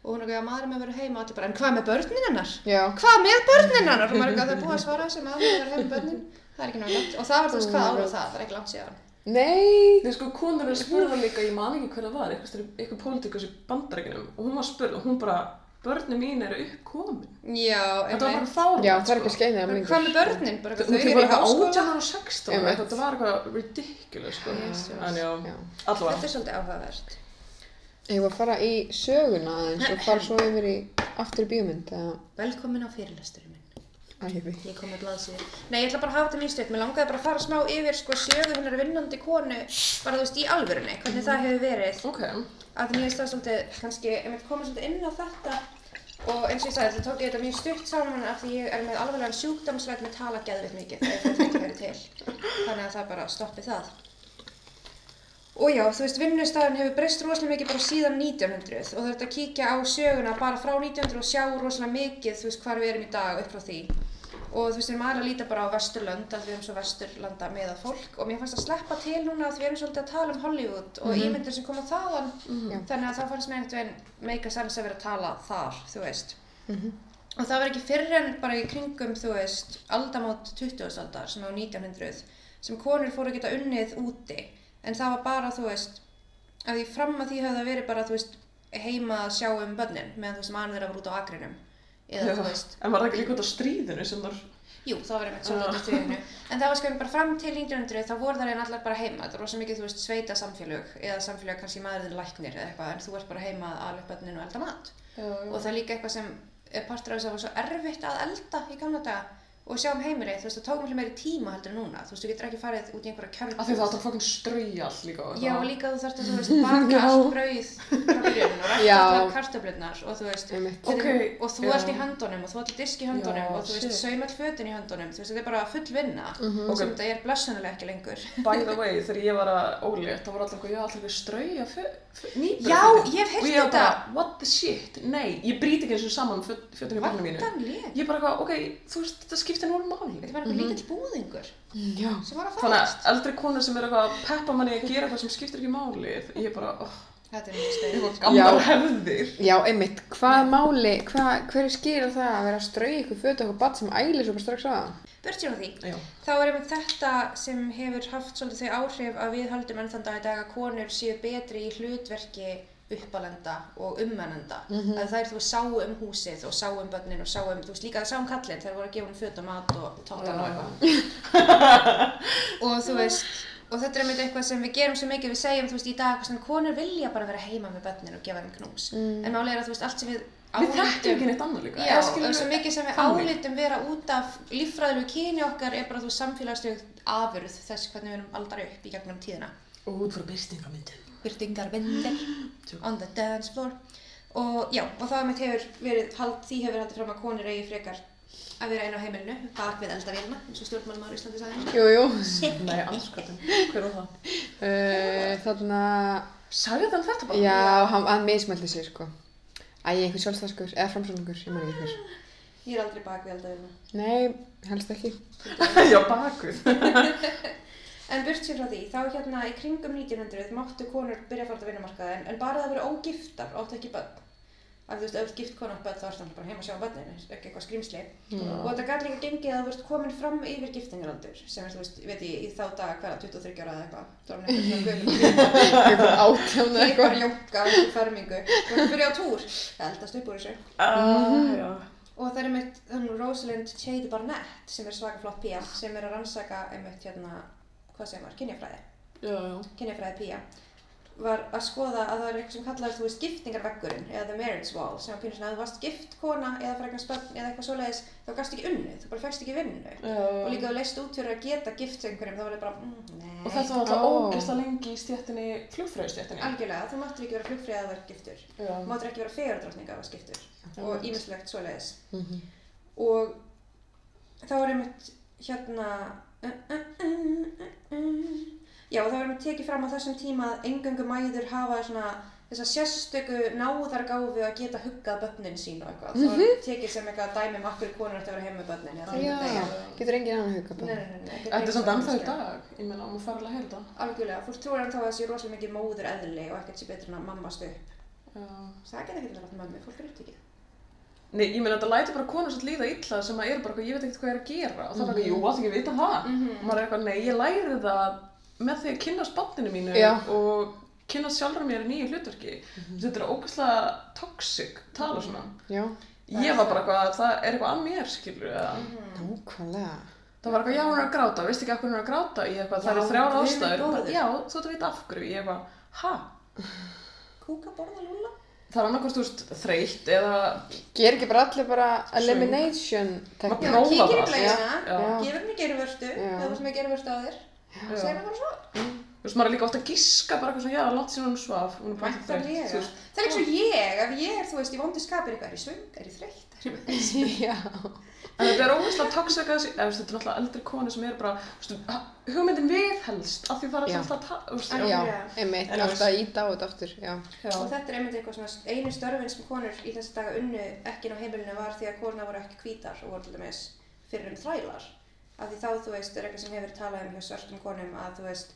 Og hún er eitthvað, maður er með að vera heima bara, en hvað með börnin hennar? Já, Hvað með börnin hennar? Og maður er eitthvað, það er búið að svara þessu maður er að vera heima með börnin. Það er ekki náttúrulega langt. Og það var veist hvað ára það, það er ekki langt síðan. nei, Nei, sko, konur er að spurða líka, ég man ekki hver það var, eitthvað, eitthvað pólitíkus í bandarækjunum og hún var að spurða og hún bara, börnin mín eru uppkomin. Já, Þetta var bara fárvægt, já það er ekki að skeina það. Hvað með börnin? Bara Þau var eru í eitthvað háskóla. 18 og 16 Einmitt. eitthvað, þetta var eitthvað ridiculous, sko. Allavega. Þetta er svolítið áhugavert. Ég var að fara í söguna aðeins og fara svo yfir í aftur í bíómynd eða Velkomin á fyrirlesturinn minn. æfi. Ég kom með blaðsíðu. Nei, ég ætla bara að hafa þetta stutt. Mér langaði bara að fara smá yfir sko sögu hennar vinnandi konu, bara þú veist, í alvörunni, hvernig það hefur verið. Ok, Að því mér finnst það svolítið, kannski, ég myndi koma svolítið inn á þetta og eins og ég sagði, þetta tók ég þetta mjög stutt saman af því ég er með alvarlegan sjúkdómsveit með tala geðvitt mikið, ef þetta ekki verið til. Þannig að það bara stoppi það. Og já, þú veist, vinnustæðan hefur breyst rosalega mikið bara síðan 1900 og það er þetta að kíkja á söguna bara frá 1900 og sjá rosalega mikið, þú veist, hvar við erum í dag upp frá því. Og þú veist, við erum aðeins að líta bara á vesturlönd, að við erum svo vesturlanda meðað fólk og mér fannst að sleppa til núna að við erum svolítið að tala um Hollywood og ímyndir sem koma þaðan, Já. þannig að það fannst mér einhvern veginn make a sense að vera að tala þar, þú veist. Mhm. Og það var ekki fyrr en bara í kringum, þú veist, aldamót 20. aldar sem á 1900 sem konur fóru að geta unnið úti. En það var bara, þú veist, að því fram að því höfðu það verið bara, þú veist, heima að sjá um börnin meðan þú veist, mann þeirra var út á akrinum. Eða, þú veist, en var það ekki líka út á stríðinu sem þar, jú, það var einmitt svolítið í stríðinu. En það var sko bara fram til 1900 þá voru það einn allar bara heima. Þetta er rosa mikið, þú veist, sveita samfélög eða samfélög kannski maðurinn læknir eða eitthvað en þú ert bara heima að upp börnin og elda mat. Og það er líka eitthvað sem partur af þess að það var svo erfitt að elda í gamla daga og sjá um heimilið, þú veist, það tók mjög meiri tíma heldur en núna, þú veist, þú getur ekki farið út í einhverja kjörn af því það átt að fokkin strauja allt líka Já, og líka þú þarft að, þú veist, baka allt brauð frá byrjunum og rækta allar kartöflunar og þú veist, Einmitt. þetta er- Ok, og þú ert í höndunum og þú ert í disk í höndunum Já, og þú veist, shit. saum all fötin í höndunum, þú veist, þetta er bara full vinna. Ok. sem þetta er blessunulega ekki lengur. By the way, þegar ég var að ólétt, þá var alltaf eitthvað, já, alltaf eitthvað skiptir núna máli. Þetta var eitthvað lítill búðingur Já. sem var að Þannig fæðast. að eldri konur sem er eitthvað að peppa manni að gera eitthvað sem skiptir ekki máli, ég er bara, oh, Þetta er mjög stein. Já. hefðir. Já, einmitt, hvað máli, hvað, hver er skýra það að vera að strauja ykkur fötu okkur badd sem ælir svo bara strax að? Burt sér á því, Já. þá er einmitt þetta sem hefur haft svolítið þau áhrif að við höldum enn þann dag í dag að konur séu betri í hlutverki uppalenda og ummennenda. Að það er þú veist sáu um húsið og sáu um börnin og sáu um, þú veist líka það sáu um kallinn þegar voru að gefa hún föt og mat og tóttan og eitthvað. og þú veist, og þetta er einmitt eitthvað sem við gerum svo mikið, við segjum þú veist í dag, svona, konur vilja bara vera heima með börnin og gefa þeim knús. En málega er að þú veist allt sem við Við þekkjum álitum- ekki neitt annað líka. Já, og svo mikið sem við álitum vera út af líffræðilegu kyni okkar er bara þú samfélagsleg afurð þess hvernig við erum aldar upp í gegnum tíðina. Og út frá byrstingamyndum. Byrtingarvindir on the dance floor. Og já, og það mitt hefur verið, hald, því hefur haldið fram að konur eigi frekar að vera einn á heimilinu, bak við eldavélina, eins og stjórnmálum á Íslandi sagði. Jú, jú. Nei, anskotin. Hver var það? Uh, þarna, Sagði þann þetta bara? já, hann, hann mismælti sig, sko. Æ, einhver sjálfstæðskur, eða framsóknungur, ég man ekki hver. Ég er aldrei bak við eldavélina. Nei, helst ekki. Já, bakuð. En burt sér frá því, þá hérna í kringum 1900 máttu konur byrja að fara á vinnumarkaðin en bara það verið ógiftar og áttu ekki börn. Af þú veist, ef þú ert gift átt börn þá ertu alltaf bara heima að sjá um börnin, ekki eitthvað skrýmsli. Og þetta gæti líka gengið að þú ert komin fram yfir giftingaraldur, sem er, þú veist, ég veit ég, í þá daga hverja 23 ára eða eitthvað. Það var nefnilega svona gömul Eitthvað átján eða Ég bara eitthvað. jóka í fermingu. Þú ert að byrja á túr, eldast upp úr þessu. Ah, já. Og það er einmitt þannig Rosalind Chade Barnett sem er svaka flott pía sem er að rannsaka einmitt hérna, hvað segir maður, kynjafræði. Já, já. kynjafræði pía, var að skoða að það er eitthvað sem kallaður, þú veist, giftingarveggurinn eða the marriage wall, sem var pínur svona að þú varst gift kona eða fyrir eitthvað spönn eða eitthvað svoleiðis, þá gafst ekki unnu, þú bara fegst ekki vinnu. Já, Og líka þú leist út fyrir að geta gift einhverjum, þá var það bara, mm, nei. Og þetta var alltaf Ó. ógeðslega lengi í stjættinni, flugfröðustjættinni. Algjörlega, þú máttur ekki vera flugfrið að það var giftur. Já. Þú máttur ekki vera fegurdrottning að það var skiptur. Og Og já, er einmitt tekið fram á þessum tíma að engöngu mæður hafa svona þessa sérstöku náðargáfu að geta huggað börnin sín og eitthvað. Mm -hmm. Þá er tekið sem eitthvað dæmi um akkur konur ætti að vera heim með börnin. Já, að deyja. getur engin annan nei. ekkert Þetta er samt heim ennþá í með dag. Ég meina, maður fara alveg að þetta. Algjörlega, fólk trúir ennþá að það sé rosalega mikið móður eðli og ekkert sé betur en að mammast upp. Já. Það geta ekkert að mömmu, fólk er upptíkið. Nei, ég meina, þetta lætur bara konur svo líða illa sem að eru bara eitthvað, ég veit ekkert hvað ég er að gera. Og það er bara, jú, átt ekki að vita það. Mhm. Og maður er eitthvað, nei, ég læri það með því að kynast banninu mínu Já. og kynast sjálfur mér í nýju hlutverki. Þetta er ógeðslega toxic tala svona. Já, Ég var bara eitthvað, það er eitthvað að mér, skilur eða. nákvæmlega. Það var eitthvað, já, hún er að gráta, veistu ekki af hverju hún er að gráta? Ég eitthvað, það Já, eru þrjár guð minn ástæður. Já, þú ert að vita af hverju. Ég eitthvað, ha? Kúka borða lúla? Það er annarkvæmst, þú veist, þreytt eða Ger ekki bara allir bara elimination Maður tekník? Já, prófa kíkir í bara. gefur henni geruvörstu, Já. eða þú sem er geruvörstu á þér, Já. segir henni bara svo. Þú veist, maður er líka ofta að giska bara eitthvað svona, já, langt síðan hún svaf, hún er bara ekki þreytt. Væntanlega. þú veist. Það er líka svo ég, ef ég er, þú veist, í vondu skap er eitthvað, er ég svöng, er ég þreytt, En þetta er ógeðslega toxic að þessi, eða þetta er náttúrulega eldri konu sem er bara, þú veist, hugmyndin við helst, af því það er alltaf að ta- þú veist, já. Einmitt, alltaf að íta á þetta aftur, já. Og þetta er einmitt eitthvað svona, einu störfin sem konur í þessi daga unnu ekki á heimilinu var því að konuna voru ekki hvítar og voru til dæmis fyrir um þrælar. Af því þá, þú veist, er eitthvað sem hefur talað um hjá svörtum konum að, þú veist,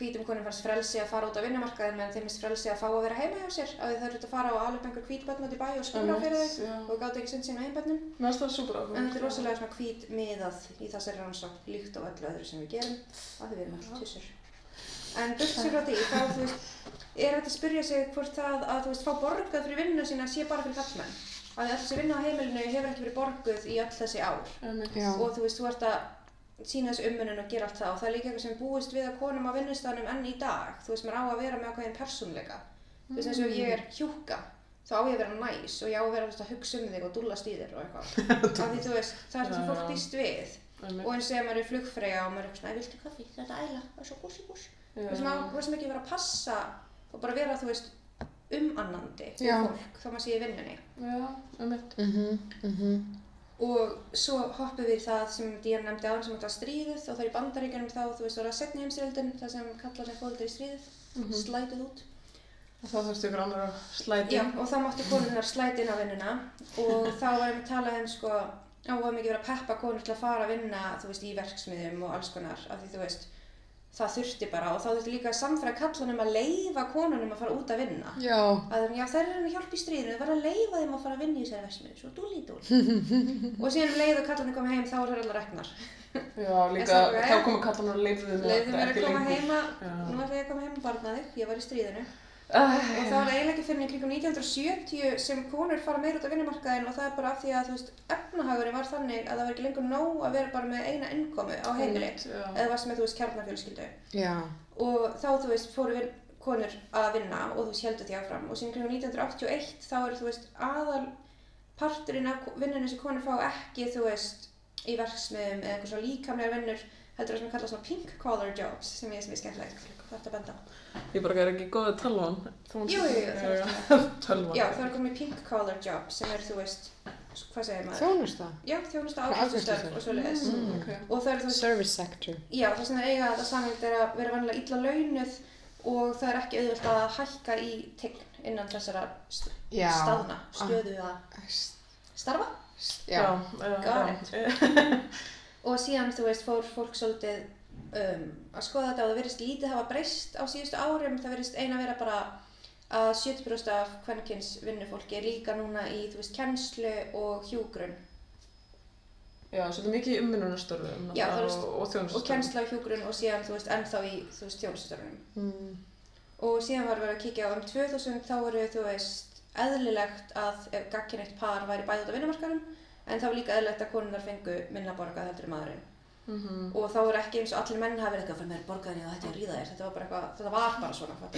hvítum konum fannst frelsi að fara út á vinnumarkaðin meðan þeim finnst frelsi að fá að vera heima hjá sér. Því þau eru að fara og alveg einhver hvít börn út í bæ og skóra fyrir þau já. og gátu ekki sund sín á super áhuga. En þetta er rosalega svona hvít miðað í þessari rannsókn líkt á öllu öðru sem við gerum að því við erum alltaf tussur. En burt sér frá því, þá þú veist, er hægt að spyrja sig hvort það að þú veist, fá borgað fyrir vinnuna sína sé bara fyrir kallmenn. Að þessi vinna á heimilinu hefur ekki verið borguð í öll þessi ár. Og þú veist, þú ert að sína þessu ummunin og gera allt það og það er líka eitthvað sem búist við að konum á vinnustanum enn í dag. Þú veist, maður á að vera með ákveðin persónleika. Þú veist, eins og ég er hjúka, þá á ég að vera næs og ég á að vera að hugsa um þig og dúllast í þér og eitthvað. Af því þú veist, það er það sem fólk býst við. Og eins og ef maður er flugfreyja og maður er eitthvað svona, "Æ, viltu kaffi, þetta er æla, það er svo gúsi gús. Þú veist, maður þú veist ekki vera að passa og bara vera, þú veist, umannandi Og svo hoppum við í það sem Díana nefndi aðan sem þetta var stríðið og það er í bandaríkjunum þá, þú veist, það var að setni heimsreildin, það sem kallar sem fólkið í stríðið, Mhm. slætið út. Og þá þurftu ykkur annar að slæti. Já, og þá máttu konunnar slæti inn á vinnuna og þá varum við talað um sko, á að mikið vera peppa konur til að fara að vinna, þú veist, í verksmiðjum og alls konar, af því þú veist, það þurfti bara og þá þurfti líka að samfæra kallanum að leifa konunum að fara út að vinna. Já, að þeim, já þær eru að hjálpa í stríðinu, þau verða að leifa þeim að fara að vinna í þessari versmiðu, svo dúli dúli. og síðan um leið og kallarnir koma heim þá eru þær allar reknar. Já, líka, þá komu kallan og leifðu Leiðum mér að koma heima, Já. nú ætla ég að koma heim og barna þig, ég var í stríðinu. Og það var eiginlega ekki fyrir í kringum 1970 sem konur fara meira út á vinnumarkaðin og það er bara af því að þú veist, efnahagurinn var þannig að það var ekki lengur nóg að vera bara með eina innkomu á heimili. Eða varst með, þú veist, kjarnafjölskyldu. já, og þá þú veist fóru vin, konur að vinna og þú veist heldur því áfram og síðan kring 1981 þá er þú veist aðal parturinn af vinnunni sem konur fá ekki þú veist í verksmiðum eða einhver svona líkamlegar vinnur heldur það sem er kallað svona pink collar jobs sem ég sem er er að benda. Ég bara er ekki góðið tölvan. Jú, jú, jú, það er. Tölvan. Já, það er komið pink collar jobs sem er þú veist, hvað segir maður? þjónust það. Já, þjónusta afgreiðslustörf. og svoleiðis. Mm, ok. Og það er þú veist, Service sector. Já, það sem það eiga þetta samhengt er að vera vanlega illa launuð og það er ekki auðvöld að hækka í tegn innan þessara st Já. staðna, stöðu að starfa. Já, já. Og síðan, þú veist, fór fólk svolítið um, að skoða þetta og það verðist lítið hafa breyst á síðustu árum. Það verðist eina vera bara að 70% af kvenkins vinnufólki er líka núna í, þú veist, kennslu og hjúgrun. Já, svolítið mikið í umvinnunarstörfum og, og þjónustörfum. Og kennsla og hjúgrun og síðan, þú veist, ennþá í, þú veist, þjónustörunum. mm. Og síðan var verið að kíkja á um 2000 þá voru þú veist eðlilegt að gagkinneitt par væri bæði út á vinnumarkarum en var líka eðlilegt að konunnar fengu minna borgað heldur en maðurinn. Mhm. og þá er ekki eins og allir menn hafi verið eitthvað fyrir mér borgaðin eða þetta ég að ríða þér, þetta var bara eitthvað, þetta var bara svona. Það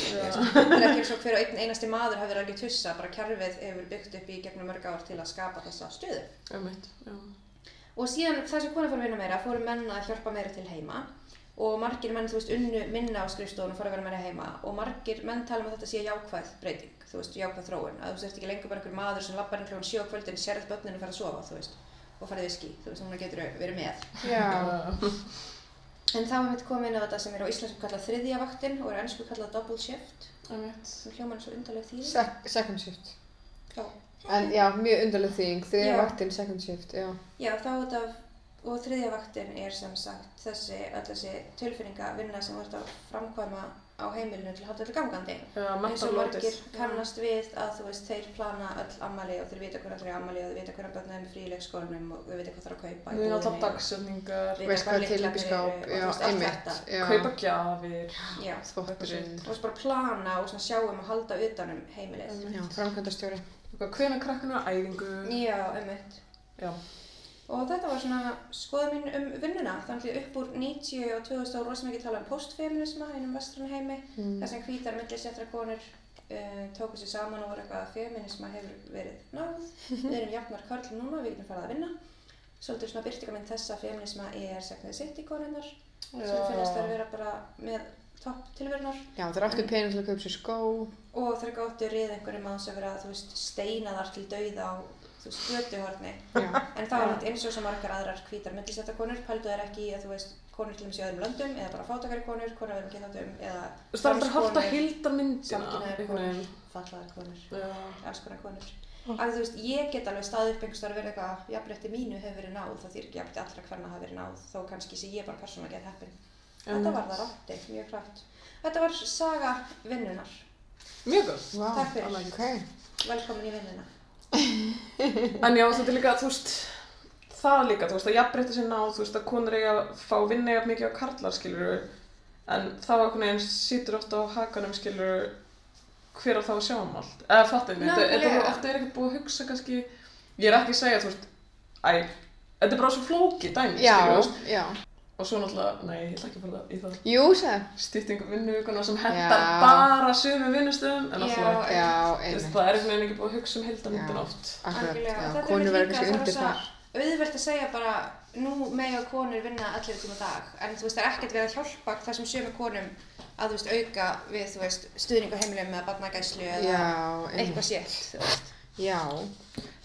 er ekki eins og hver og einn einasti maður hafi verið alveg tussa, bara kerfið hefur byggt upp í gegnum mörg ár til að skapa þessa stöðu. Já. Og síðan þess að konar fór að vinna meira, fóru menn að hjálpa meira til heima og margir menn, þú veist, unnu minna á skrifstofunum fóru að vera meira heima og margir menn tala um að þetta sé jákvæð breyting, þú veist, jákvæð þróun, að þú veist, ekki lengur bara einhver maður sem lappar inn kljóðan 7 á kvöldin, sérð börninu fara að sofa, þú veist, og farið viski, þú veist, hún getur verið með. Já. En þá er mitt komið inn á þetta sem er á íslensku kallað þriðja vaktin og er ennsku kallað double shift, Einmitt. sem hljóman er svo undarleg því. Sek second shift. Já. En já, mjög undarleg þýðing. Þriðja Já. vaktin, second shift, já. Já, þá út af, og þriðja vaktin er sem sagt þessi, öll þessi tilfinningavinna sem þú ert að framkvæma á heimilinu til þetta gangandi. Já, eins og margir kannast við að þú veist, þeir plana öll ammali og þeir vita hvernig allir er ammali og þeir vita hvernig börnum er með frí í leikskólanum og þeir vita hvað þarf að kaupa í Við erum alltaf og Vita Veist hvað er til í skáp, eru og já, þú veist, allt einmitt. kaupa gjafir. Þvotturinn. þú veist bara plana og svona sjá um að halda utanum heimilið. Hvenær krakkanu á æfingu. Já, einmitt. Og þetta var svona skoða mín um vinnuna, þannig að upp úr 90 og 2000 ára rosa mikið talað um postfeminisma einum vestrann heimi, Mm. þar sem hvítar millisettra konur uh, tóku sér saman og voru eitthvað að feminisma hefur verið náð, við erum jafnar karl núna, við getum farið að vinna. Svolítið svona byrtingamind þessa feminisma er segnaði sitt í konunnar, sem finnast þær vera bara með topp tilverunar Já, þeir áttu pening til að kaupa sér skó. og þær gáttu rið einhverjum á þess að vera, þú veist, steinaðar til dauða á, þú veist, götuhorni. Já. En það var mynd eins og svo margar aðrar hvítar millisettakonur, pældu þær ekki að þú veist, konur til dæmis í öðrum löndum, eða bara fátakari konur, konur við erum kynþáttum, eða Þú það er hægt að transkonur, hilda myndina. einhvern konur, veginn. fatlaðar konur, alls konar konur. Því þú veist, ég get alveg staðið upp einhvers staðar og verið eitthvað, jafnrétti mínu hefur verið náð, það þýr ekki jafnrétti allra hvernig hafa verið náð, þó kannski sé ég bara persónulega get heppin. Þetta var það rátti, mjög klátt. Þetta var saga vinnunar. Mjög góð. Vá, Takk fyrir. It. Velkomin í vinnuna. En já, þetta er líka, þú veist, það líka, þú veist, að jafnbreytta sér náð, þú veist, að konur eiga að fá vinna jafn mikið á karlar, skilur en þá einhvern veginn situr ofta á hakanum, skilur hver á þá að sjá um allt. Eða fattu mig, þetta er ofta er ekkert búið að hugsa kannski, ég er ekki að segja, þú veist, æ, þetta er bara svo flókið dæmi, Já, Og svo náttúrulega, nei, ég ætla ekki að fara í það. Jú, sagði. Stýttingu vinnuvíkuna sem hendar Já. bara sömu vinnustöðum, en Já, náttúrulega, Já, þú veist, einmitt. það er einhvern veginn ekki búið að hugsa um heildamindin Já. oft. Akkurat, Algjörlega. já. Þetta Konur verður kannski það undir þar. auðvelt að segja bara nú mega konur vinna allir tíma dag en þú veist það er ekkert verið að hjálpa þessum sömu konum að þú veist auka við þú veist stuðning á heimilum eða barnagæslu eða Já, eitthvað einmitt. sétt þú veist. Já.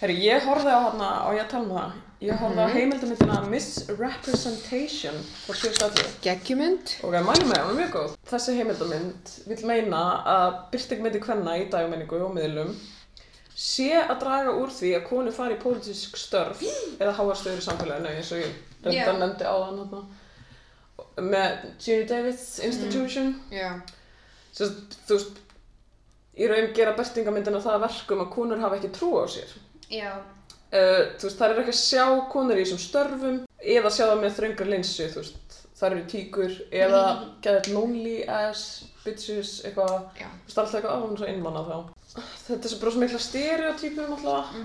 Herri, ég horfði á hana, á ég tala um það, ég horfði á Mhm. heimildamindina Misrepresentation frá 2011 Geggjumynd. og ég mælu með, hún er mjög góð. Þessi heimildamind vil meina að byrtingmyndi kvenna í dagmenningu og miðlum sé að draga úr því að konur fari í pólitísk störf eða háarstöður í samfélaginu eins og ég reynda Já. nefndi áðan hérna með Judy Davids Institution Já. Svo, þú veist, í raun gera byrtingamyndina það að verkum að konur hafa ekki trú á sér Já, uh, veist, það er ekki að sjá konur í þessum störfum eða sjá það með þröngar linsu, það eru tíkur eða geða lonely ass bitches, eitthvað, þú veist, alltaf eitthvað á hún svo innmanna þá. Þetta er bara svo mikla stereotypum alltaf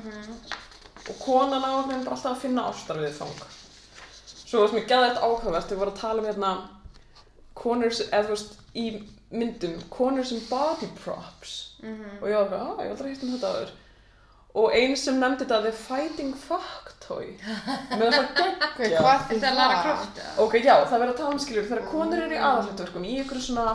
og konan á okkur bara alltaf að finna ástarfið fang. Svo varst mér geða þetta áhugavert, við vorum að tala um hérna konur, sem- eða þú veist, í myndum, konur sem body props. Og ég var eitthvað, að, ég aldrei hitt um þetta aður og einn sem nefndi þetta The Fighting Fuck Toy með það geggja. Hvað þetta er Lara Croft eða? ok, já, það verður að tala um skiljur þegar konur eru í aðalhlutverkum í ykkur svona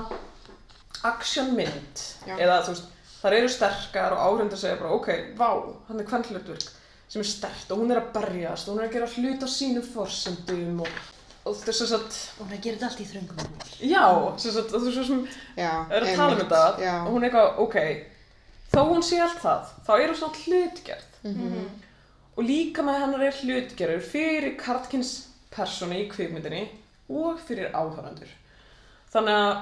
actionmynd. Já. eða þú veist, þar eru sterkar og áhundur segja bara, ok, vá, hann er hvern hlutverk sem er sterkt og hún er að berjast og hún er að gera hlut á sínum forsendum og, og þetta er svo satt Hún er að gera þetta allt í þröngum. Já, svo satt, þú veist svo sem er að tala um þetta og hún er eitthvað, ok, þó hún sé allt það, þá er hún svona hlutgerð Mhm. og líka með hennar er hlutgerður fyrir kartkins persónu í kvikmyndinni og fyrir áhörandur. Þannig að,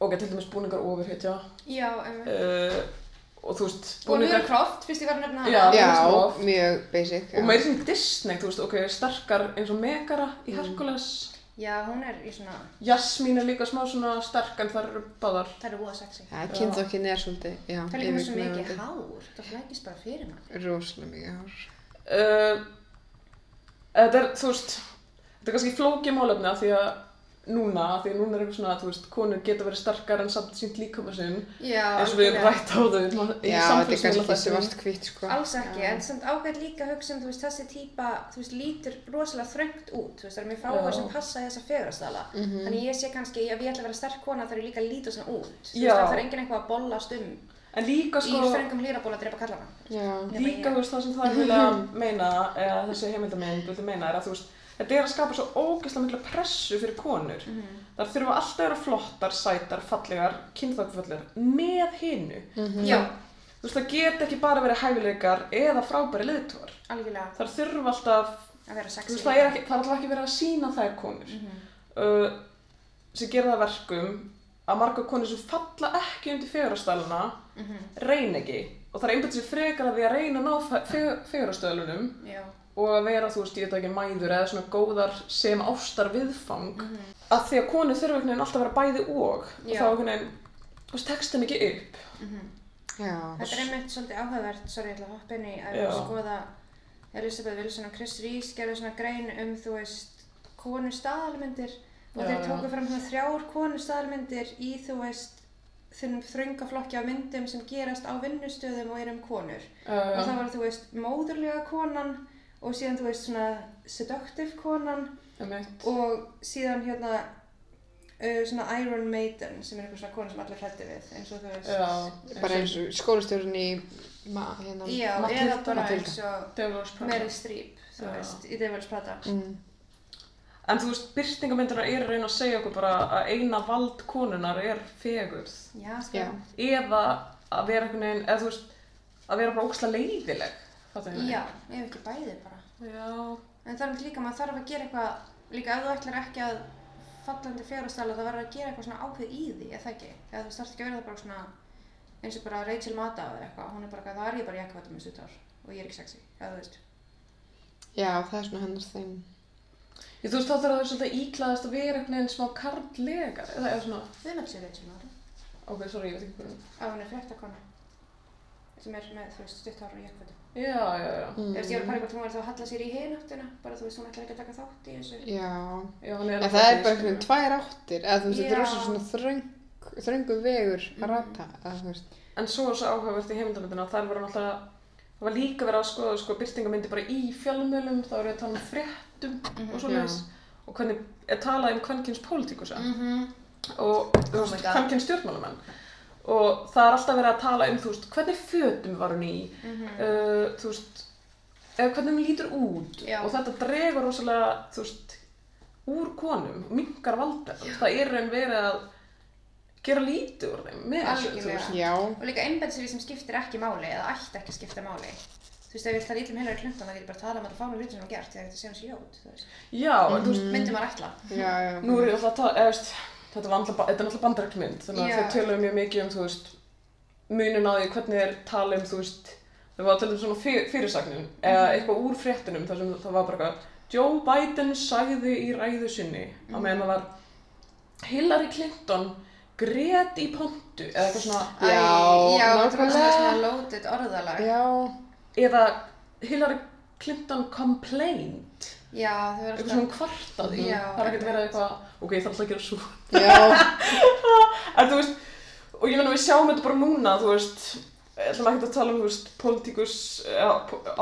ok, til dæmis búningar ofurhetja Já, um, uh, og þú veist, Lara Croft, fyrst ég var að nefna hana Já. Já, mjög basic. já. og meiri sem Disney, þú veist, ok, sterkar eins og Megara Mm. í Hercules. Já, hún er í svona, Jasmín er líka smá svona sterk en það eru báðar. það er voða sexy Já, kynþokkin er svolítið, já. Það er líka með svo mikið hár, það flækist bara fyrir mann Rosalega mikið hár. Uh, þetta er, þú veist, þetta er kannski flókið málefni af því að núna, af því að núna er eitthvað svona, þú veist, konur geta verið starkar en samt sínt líkama sinn, Já, eins og við erum rætt á þau í Já, þetta samfélagsmiðla sko. Alls ekki, en samt ágætt líka að hugsa um, þú veist, þessi típa, þú veist, lítur rosalega þröngt út, þú veist, það er mjög Já. sem passa í þessa fegurastala. Mhm. Þannig ég sé kannski, ef ég ætla að vera sterk kona þarf ég líka að líta svona út. Þú Já. veist, það er enginn eitthvað að bollast um En líka í sko, þröngum hlýraból að drepa kallana. Já. Líka þú veist það sem það er vilja meina, eða þessi heimildamind vilja meina er að þú veist, þetta er að skapa svo ógeðslega mikla pressu fyrir konur. Mhm. Þar þurfa alltaf að vera flottar, sætar, fallegar, kynþákfallegar með hinu. Mhm. Já, Þú veist, það get ekki bara verið hæfileikar eða frábæri liðtúar. algjörlega, Þar þurfa alltaf, að vera þú sexy. veist, það er, ekki, það er alltaf ekki verið að sína þær konur. Mhm. Uh, sem gera það að verkum að marga konur sem falla ekki undir fegurastæluna Mhm. reyna ekki. Og það er einbætt sér frekar að því að reyna að ná fegurastælunum Já, og að vera, þú veist, ég veit ekki, mæður eða svona góðar sem ástar viðfang. Mhm. Að því að konur þurfa einhvern veginn alltaf að vera bæði og. Og Já. þá einhvern veginn, þú veist, tekst þeim ekki upp. Mhm. Já. Þetta er einmitt svolítið áhugavert, sorry, ég ætla að hoppa inn í að Já. skoða Elisabeth Wilson og Chris Rees gerðu svona grein um, þú veist, konu staðalmyndir og Já, þeir tóku fram svona þrjár konu staðalmyndir í, þú veist, þennum þrönga flokki af myndum sem gerast á vinnustöðum og eru um konur. Uh, Og það var, þú veist, móðurlega konan og síðan, þú veist, svona seductive konan einmitt. og síðan hérna uh, svona Iron Maiden sem er eitthvað svona kona sem allir hrætti við, eins og þú veist. Já, Bara eins og skólastjórun í, ma, hérna. Já, eða bara eins og. Meryl Streep, þú Já. veist, í Devil's Prada. Mm. En þú veist, byrtingamyndunar eru að reyna að segja okkur bara að eina vald konunar er fegurð. Já, sko. Eða að vera einhvern veginn, eða þú veist, að vera bara ógslag leiðileg. Já, ef ekki bæði bara. Já. En það er náttúrulega líka, maður þarf að gera eitthvað, líka ef þú ætlar ekki að fallandi fjárastæla, það verður að gera eitthvað svona ákveð í því, eða ekki? Eða þú starft ekki að vera það bara svona, eins og bara Rachel Maddow eða eitthvað, hún er bara eitthvað, það er ég bara jakkavættum með stuttar og ég er ekki sexy, eða þú veist. Já, það er svona hennar þeim. Ég, þú veist, þá þarf það svolítið íklæðast að vera einhvern veginn smá karllegar. Eða, eða svona, erum alls Rachel Maddow, ok, sorry, ég veit ekki hvernig. að hún er þú og. Já, já, já. Ég veist, ég var að pæla hvort hún var þá að halla sér í hináttina, bara þú veist, hún ætlar ekki að taka þátt í þessu. Já. Já, hann En að það er bara svona skilur. tvær áttir, eða þú veist, þetta er Já. rosa svona þröng, þröngu vegur að Mhm. rata, eða þú veist. En svo er svo áhugavert í heimildamindina að þær voru náttúrulega, það var líka verið að skoða sko byrtingamyndi bara í fjölmjölum, þá eru að tala um fréttum Mhm. og svoleiðis. Og hvernig er talað um kvenkins pólitíkusa. Mhm. og þú Oh og það er alltaf verið að tala um þú veist, hvernig fötum var hún í Mhm. uh, þú veist eða hvernig hún lítur út Já. og þetta dregur rosalega þú veist, úr konum minkar valda, það er raun verið að gera lítið úr þeim með þessu, þú Algjörlega. veist Já. Og líka því sem skiptir ekki máli eða ætti ekki að skipta máli. Þú veist, ef ég vil tala ítlum Hillary Clinton, þá get ég bara að tala um þetta fánu hluti sem hún gert þegar þetta sé ljót, þú veist. já, en þú veist, Myndi maður ætla. Já, já. nú er ég alltaf að tala eða, veist, þetta, var alltaf, þetta er alltaf bandarækmynd þannig að Já. þau töluðu mjög mikið um þú veist, munin á því hvernig þeir tala um þú veist, þau var að tala um svona fyr, fyrirsagnin eða eitthvað úr fréttunum þar sem það var bara eitthvað Joe Biden sagði í ræðu sinni á meðan það var Hillary Clinton grét í pontu eða eitthvað svona Æ, já, var svona nákvæmlega. svona loaded orðalag. Já. eða Hillary Clinton complained Já, þau verður eitthvað svona hún kvartaði það er ekkert verið eitthvað ok, ég þarf alltaf að gera svo Já. En þú veist, og ég meina við sjáum þetta bara núna, þú veist, ég ætlum ekki að tala um, þú veist, pólitíkus, ja,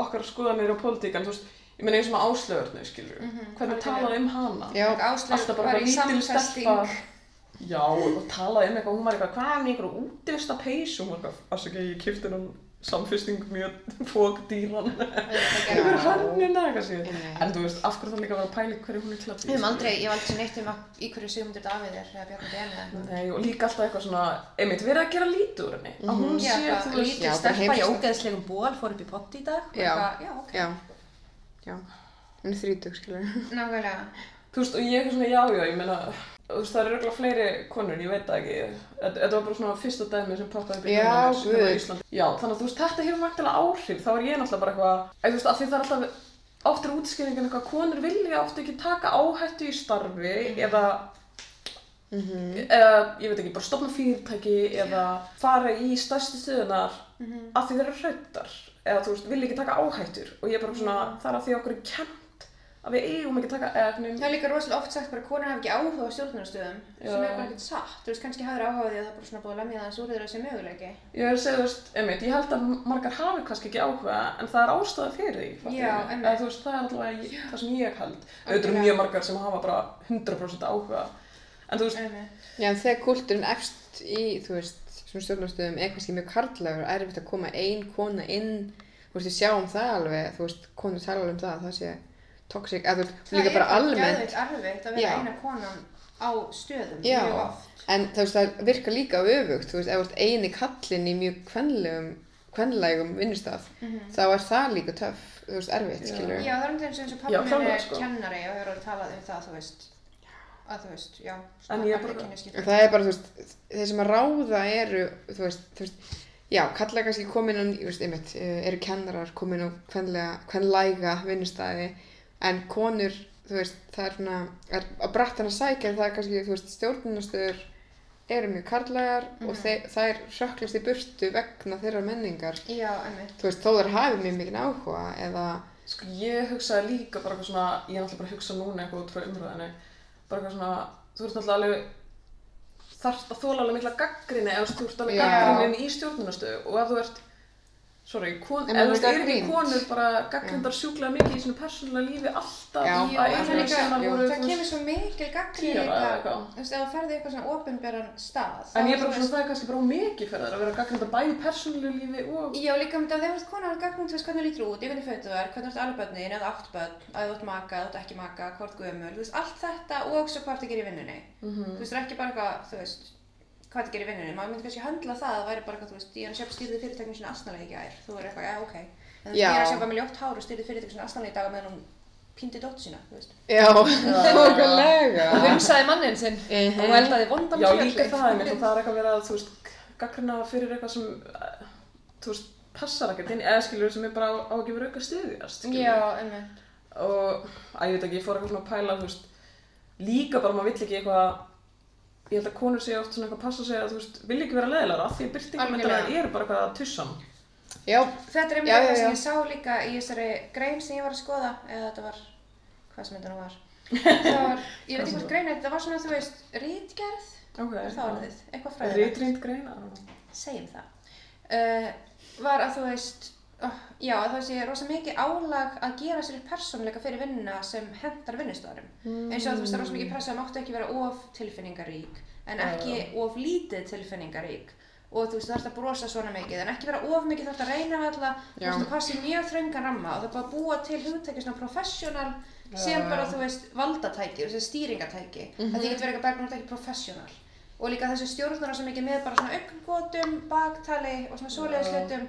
okkar skoðanir og pólitík, en þú veist, ég meina eins og með áslögurnu, skilur, Mhm, hvernig algjörlega. talaði um hana? Já. Alltaf bara var í samfesting. Já, og talaði um eitthvað, hún var eitthvað, hvað er með ykkur útivista peysu? Hún var eitthvað, ég samfesting mjög fókdýran, eitthvað hönnina, eitthvað síðan. En þú veist, af hverju það líka að vera að pæla hverju hún er klætt í? Höfum skilurðu? aldrei, ég var aldrei neitt um að, í hverju Sigmundur Davíð er eða Bjarni eða eitthvað. Nei, og líka alltaf eitthvað svona, einmitt, verið að gera lítið úr henni. Að hún Mhm. Sé, hvað, þú veist, bara stelpa í ógeðslegum ból fór upp í pott í dag. Já. Já, ok. Já. Já. Hún er þrítug, skilur. Nákvæmlega. Þú veist, og ég er svona, já, já, ég meina, þú veist, það eru örgulega fleiri konur, ég veit það ekki. Þetta var bara svona fyrsta dæmi sem poppaði upp í hérna á Íslandi. Já, þannig að þú veist, þetta hefur vantilega áhrif, þá er ég náttúrulega bara eitthvað, að þú veist, af því það er alltaf, er útskýringin eitthvað, konur vilja oft ekki taka áhættu í starfi, eða, Mhm. eða, ég veit ekki, bara stopna fyrirtæki, eða fara í stærstu stöðunar, Mhm. af því þeir eru hrættar, eða þú veist, vilja ekki taka áhættur, og ég er bara svona, það er að því okkur er kent að við eigum ekki að taka eða hvernig Það er líka rosalega oft sagt bara að konar hafa ekki áhuga á stjórnunarstöðum sem er bara ekkert satt. Þú veist, kannski hafður áhuga á því að það er bara svona búið að lemja það úr þeirra sem möguleiki. Ég er að segja, þú veist, einmitt, ég held að margar hafi kannski ekki áhuga, en það er ástæða fyrir því, Já, einmitt. Þú veist, það er ég- það sem ég held. Auðvitað eru mjög margar sem hafa bara 100% áhuga, en þú veist, Einmitt. Já, en þegar toxic, eða líka bara almennt, Það er erfitt að vera Já. eina konan á stöðum Já. mjög oft. en þú veist, það virkar líka öfugt, þú veist, ef þú ert eini kallinn í mjög kvenlegum, kvenlægum vinnustaf, þá er það líka töff, þú veist, erfitt, Já. skilur Já, það er um eins og Já, pappi minn klálega, er sko. kennari og hefur alveg talað um það, þú veist, að þú veist, já, En ég bara- En það er bara, þú veist, þeir sem að ráða eru, þú veist, þú veist, já, kalla kannski komin á, þú veist, einmitt, eh, eru kennarar komin á kvenlega, kvenlæga vinnustæði, en konur, þú veist, það er svona, er að brattan að sækja, það er kannski, þú veist, stjórnunastöður eru mjög karlægar og þeir, það er söklast í burtu vegna þeirra menningar. Já, einmitt. Þú veist, þó þær hafi mjög mikið áhuga eða, sko, ég hugsaði líka bara eitthvað svona, ég er náttúrulega bara að hugsa núna eitthvað út frá umröðinni, bara eitthvað svona, þú veist náttúrulega alveg, þarft að þóla alveg mikla gaggrinni, eða þú veist alveg Já. gaggrinni í stjórnunastöðu og ef þú ert, sorry, kon, En þú veist, er ekki konur bara gaggrindar sjúklega mikið í svona persónulega lífi alltaf, Já. Jú, að það að jú. voru, það kemur veist, svo mikil líka, eitthvað. þú veist, ef þú ferði í eitthvað svona ofinberan stað. En ég er bara svona, það er kannski bara mikið fyrir þær að vera gaggrindar bæði í persónulegu lífi og... Já, líka um þetta að þegar þú ert konar gagnum, þú veist hvernig þú lítur út, í hvernig fötu þú er, hvernig þú ert alveg börnin, eða átt börn, að þú ert maka, þú ert ekki maka, hvort gömul, þú veist, allt þetta og hvað að að gera í vinnunni, maður myndi kannski höndla það, það væri bara eitthvað, þú veist, ég er að sjöpa stýrði fyrirtækjum sinni asnalega í gær, þú er eitthvað, já, ok. En þú veist, Já. ég er að sjöpa með ljótt hár og stýrði fyrirtækjum sinni asnalega í dag meðan hún píndi dóttu sína, þú veist. já, okkurlega. og hunsaði mannin sinn Mhm. og eldaði vondan Já, kjöthlið. líka það einmitt og það er eitthvað verið að, þú veist, gaggrina fyrir eitthvað sem, eh, þú veist, passar ekkert inn, eða skilur sem er bara á, á ekki verið auka stuðjast, skilur. einmitt. Og, að ég veit ekki, ég fór eitthvað svona að pæla, þú veist, líka bara maður vill ekki eitthvað, ég held að konur segja oft svona eitthvað passa að segja að, þú veist, vilja ekki vera leðilega af því að byrtingamyndarar Algjörlega. eru bara eitthvað tussan. Já, Þetta er eitthvað sem ég sá líka í þessari grein sem ég var að skoða, eða þetta var, hvað sem þetta nú var. Það var, ég veit ekki hvort grein þetta var svona, þú veist, rítgerð, Ok. er það orðið, eitthvað fræðilegt. Rítrind greina. segjum það, uh, var að þú veist, já, að það sé rosa mikið álag að gera sér upp persónuleika fyrir vinnuna sem hendar vinnustöðarum. Eins og þú veist, það er rosa mikið pressa að máttu ekki vera of tilfinningarík, en ekki of lítið tilfinningarík. Og þú veist, þú þarfst að brosa svona mikið, en ekki vera of mikið, þú þarfst að reyna alla, þú Já. veist, að passa í mjög þröngan ramma og það er bara að búa til hugtæki svona professional sem bara, þú veist, valdatæki, þessi stýringatæki. Mm -hmm. Það getur verið eitthvað náttúrulega ekki professional. Og líka þessi stjórnar svo mikið með bara svona augngótum, baktali og svona svoleiðis hlutum.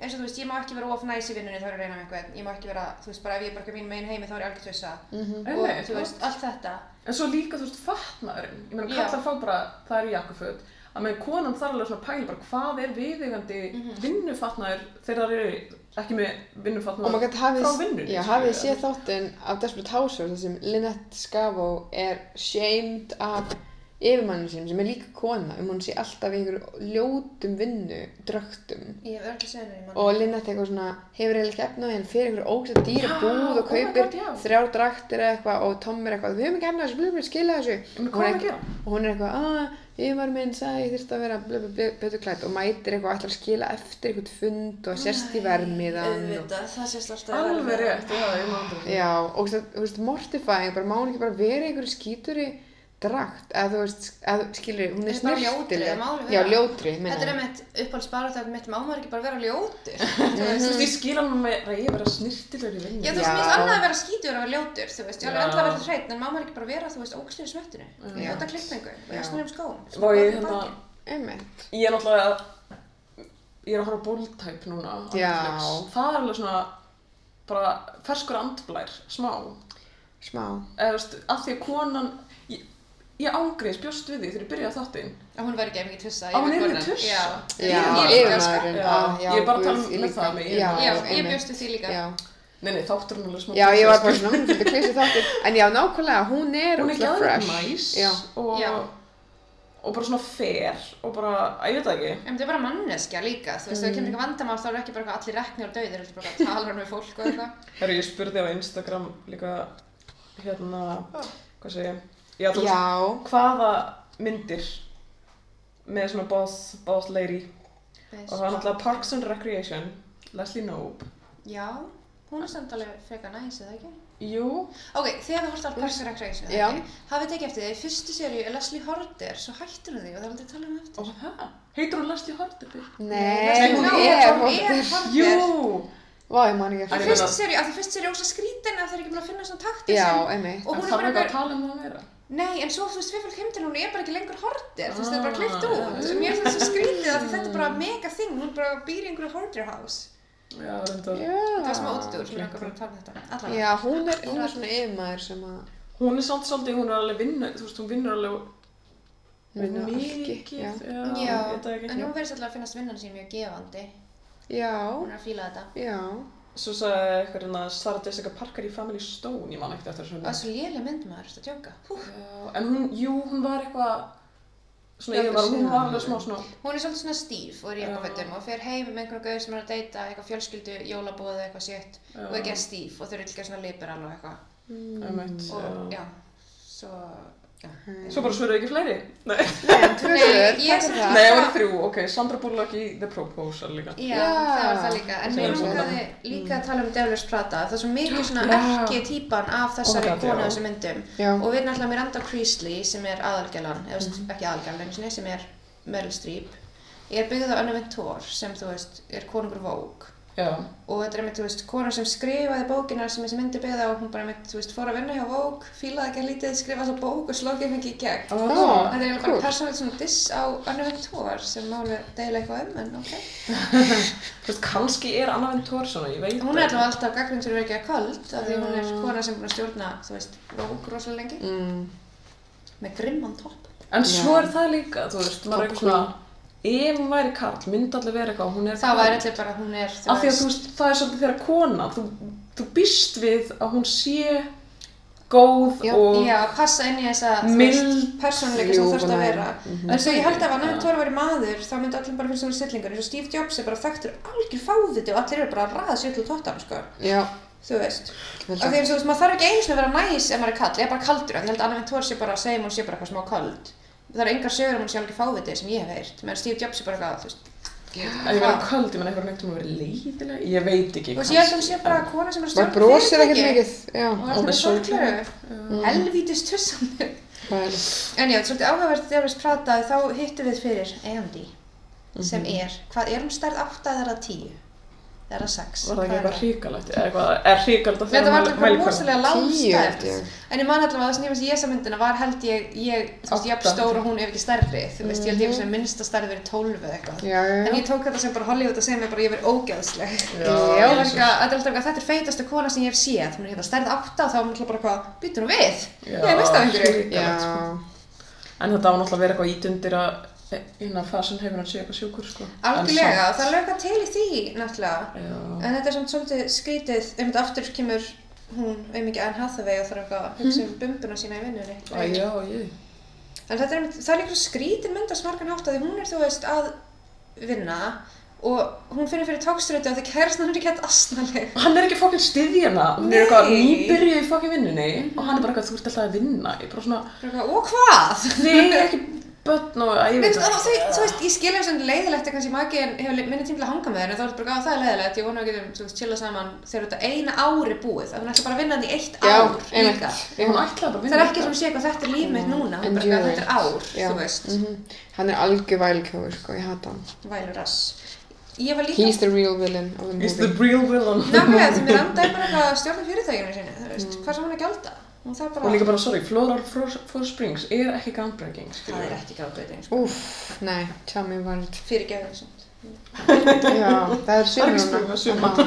Eins og þú veist, ég má ekki vera of næs í vinnunni þá er ég að reyna með einhvern. Ég má ekki vera, þú veist, bara ef ég er bara ekki mín megin heimi þá er ég algjör tvissa. Og Einmitt, þú veist, allt þetta. En svo líka, þú veist, fatnaðurinn. Ég meina, kallar fá bara, það er jakkaföt. Að með konan þarf alveg svona að pæla bara hvað er viðeigandi Mhm. vinnufatnaður þegar það eru ekki með hafið, frá vinnunni. já, hafið séð þáttinn af Desperate Housewives þar sem Lynette Scavo er shamed af yfirmannin sínum sem er líka kona um hún sé alltaf í einhverju ljótum vinnu drögtum. Ég ekki og Lynette eitthvað svona hefur eiginlega ekki efna því hann fyrir einhverju ógætt dýra Já, búð og oh my kaupir já. þrjár draktir eða eitthvað og Tom er eitthvað við höfum ekki efna þessu, blöblö, skila þessu. En og hvað hún er er að gera? og hún er eitthvað, að yfirmann minn sagði ég þurfti að vera betur klætt og mætir eitthvað og ætlar að skila eftir eitthvað fund og sérst í vermiðan og Auðvitað, það sést alltaf Alveg rétt, já, ég og þú veist, mortifying, bara má hún ekki bara vera einhverju skíturi drakt, eða þú veist, eða skilur, hún er er alveg Já, ljótri. Þetta er einmitt uppáhaldsbarátæð mitt, má maður ekki bara vera ljótur? Þú veist, ég skil hann með að ég vera vinnu. Já, þú veist, mér finnst annað að vera skítur að vera ljótur, þú veist, ég alveg Já. enda að vera hreitt, en má maður ekki bara vera, þú veist, ógstuður í út af klippingu, jasnum skóm, Vá, ég Einmitt. Ég er náttúrulega, ég er að horfa Bold-type núna. Það er alveg svona, bara ferskur andblær, smá. Smá. Eða, þú veist, að því að konan, ég ángriðis bjóst við því þegar ég byrjaði þáttinn. að hún verði ekki mikið tussa Að hún yrði konan. tussa? Já, Já, ég, líka, sko. er bara að tala um með líka. það ég- bjóst við því líka. Já, Nei, nei, þátturinn er alveg smá. já ég var bara svona, hún fyrir klísi þáttir. En já, nákvæmlega, hún er Hún er gæðið Já. og bara svona fair og bara, að ég veit það ekki En þetta er bara manneskja líka, þú veist, mm. það kemur eitthvað vandamál þá er ekki bara eitthvað allir reknir og dauðir, þetta er bara að tala hann Já, þú veist, Já, hvaða myndir með svona boss, boss lady og það var náttúrulega Parks and Recreation Leslie Knope Já, hún er samt alveg frekar næs, eða ekki? Jú, Ok, þegar við horfum á Parks and Recreation, Já. ekki? Hafið tekið eftir því, fyrstu seríu er Leslie Horder, svo hættir hún því og það er aldrei talað um eftir. og það, heitir hún Leslie Horder? nei, hún er er. Horder. Jú, Vá, ég man ekki Í En eftir. ég fyrstu seríu, af því fyrstu seríu er ósa skrítin að það er ekki búin að finna svona taktir Já, sem... einmitt. Og hún er það bara er ekki að eitthvað... Nei, en svo þú veist, við fylg heim til hún er bara ekki lengur hordir, þú veist, það er bara Ah, klift út. já. Mér finnst það svo skrítið því þetta er bara mega þing, hún bara býr í einhverju hordir house. Já, reyndar Það var smá útúr sem er eitthvað bara að tala um þetta. Allavega. Já, hún er, hún er svona yfirmaður sem að Hún er samt svolítið, hún er alveg vinna, þú veist, hún vinnur alveg mikið Já. Já, en hún verðist alltaf að finnast vinnan sín mjög gefandi. Já, Hún er að fíla þetta. já. Svo sagði eitthvað hérna Sarah Jessica Parker í Family Stone, ég man ekkert eftir Og það þessu er svo léleg mynd maður, þetta djóka. Hú. Já, en hún, jú, hún var eitthvað svona Já, yfir var, hún var alveg smá svona Hún er svolítið svona stíf og er í Já. jakkafötum og fer heim með einhverjum gauð sem er að deyta eitthvað fjölskyldu, jólabóð eða eitthvað sétt og er ekki stíf og þau eru líka svona liberal og eitthvað. Einmitt, Og já. svo. Svo bara svöruðu ekki fleiri? Nei, Nei, tvö Nei, svör, ég takk fyrir það. Nei, það var þrjú, ok, Sandra Bullock í The Proposal líka Já, það var það líka. En mér langaði líka að tala um Devlers Prata. Það er svo mikið svona ekki típan af þessari Oh God, konu á þessum myndum. Já, Og við erum alltaf Miranda Priestley sem er aðalgjalan, eða mm ekki sinni, sem er Meryl Streep. Ég er byggð á Anna Wintour sem, þú veist, er konungur Vogue. Já, Og þetta er einmitt, þú veist, kona sem skrifaði bókina sem þessi myndi á og hún bara einmitt, þú veist, fór að vinna hjá Vogue, fílaði ekki að lítið, skrifaði svo bók og slókið mikið í gegn. Ó. Þetta er eiginlega cool. bara persónulegt svona diss á Anna Wintour sem máli deila eitthvað um, en ok. þú veist, kannski er Anna Ventura svona, ég veit Hún er allavega alltaf gaggrind fyrir að vera ekki að köld af því hún er Já. kona sem búin að stjórna, þú veist, Vogue rosalega lengi mm, með grimman topp. En svo er það líka, þú veist, maður svona Ef hún væri karl, myndi allir vera eitthvað, hún er Það væri allir bara, hún er, Af því að þú veist, það er svolítið þegar kona, þú, þú býst við að hún sé góð Já. og Já, passa inn í þessa, Mild, veist, persónuleika sem þú þarfst að vera. Mhm. En svo ég held að ef Anna Tóra væri maður, þá myndi allir bara finnst hún sillingur. Eins og Steve Jobs er bara þekktur algjör fáðiti og allir eru bara að ræða sér til tóttan, sko. já, Þú veist. því eins og þú veist, maður þarf ekki sinni að vera næs ef maður er kall, ég er bara kaldur. því Ég held að Að. Það eru engar sögur um hún sé algjör fáviti sem ég hef heyrt. Meðan Steve Jobs er bara eitthvað, þú veist, að ég vera köld, ég menn eitthvað neitt um að vera leiðilega, ég veit ekki Þú veist, ég held að hún sé bara kona sem er að ekkert fyrirtæki. mikið, já. Og Og alltaf með með sólgleru. sólgleru. Helvítis tussandi. Hvað er það? En já, er svolítið áhugavert þegar við prataði, þá hittum við fyrir Andy, sem Mhm. er, hvað er hún stærð 8 eða 10? Eða 6? Var það ekki eitthvað eitthvað, er hrikalegt að Þetta var mæli- eitthvað mælikvarða? rosalega Tíu, held lágstærð. ég. En ég man allavega að það sem ég veist ég þessa myndina var held ég, ég, þú veist, jafn Átta. stór og hún ef ekki stærri. Þú veist, ég held ég veist að minnsta stærð verið 12 eða eitthvað. En ég tók þetta sem bara Hollywood að segja mér bara ég verið ógæðsleg. Ég var eitthvað, þetta er eitthvað, þetta er feitasta kona sem ég hef séð. Hún er hérna stærð 8 og þá er hún alltaf bara hvað, býtur hún við? Ég þetta að að hérna fasin hefur hann sé eitthvað sjúkur, sko. Algjörlega, það er lögða til í því, náttúrulega. Já. En þetta er samt svolítið skrítið, einmitt aftur kemur hún auðvitað Anne Hathaway og þarf eitthvað að hugsa um bumbuna sína í vinnunni. Æ, já, ég. En þetta er, það er svo skrítin mynd á smargan hátt að því hún er, þú veist, að vinna og hún finnir fyrir tókströtu að því kærastan er ekki hægt asnaleg. Hann er ekki fokkin styðjana, hún er eitthvað Nei. nýbyrjuð í fokkin vinnunni og hann er bara eitthvað, þú ert alltaf að vinna. Ég er bara svona, Og hvað? er ekki börn og að ég veit veist, þú, veist, ég skilja sem leiðilegt að kannski maginn hefur li- minni tím til að hanga með þér en þá er þetta bara að það er leiðilegt, ég vona að við getum, þú veist, chilla saman þegar þetta eina ár er búið, að hún ætla bara að vinna hann í eitt ár líka. Að Það er ekki sem að sé eitthvað þetta er líf mitt núna, hún er bara eitthvað þetta er ár, þú veist, mhm. Hann er algjör vælkjóður, sko, ég hata hann. vælur rass. Ég var líka, He's the real villain of the He's the movie. real villain. nákvæmlega, því mér anda er bara eitthvað að stjórna fyrirtækinu sinni, þú veist, hvað sem hún að gjalda? Og líka bara, sorry, Floral Four Springs er ekki groundbreaking, það er ekki gáðbreyting, sko, Úff, nei, tell me about it. fyrir gefið þessum, Já, það er sumar.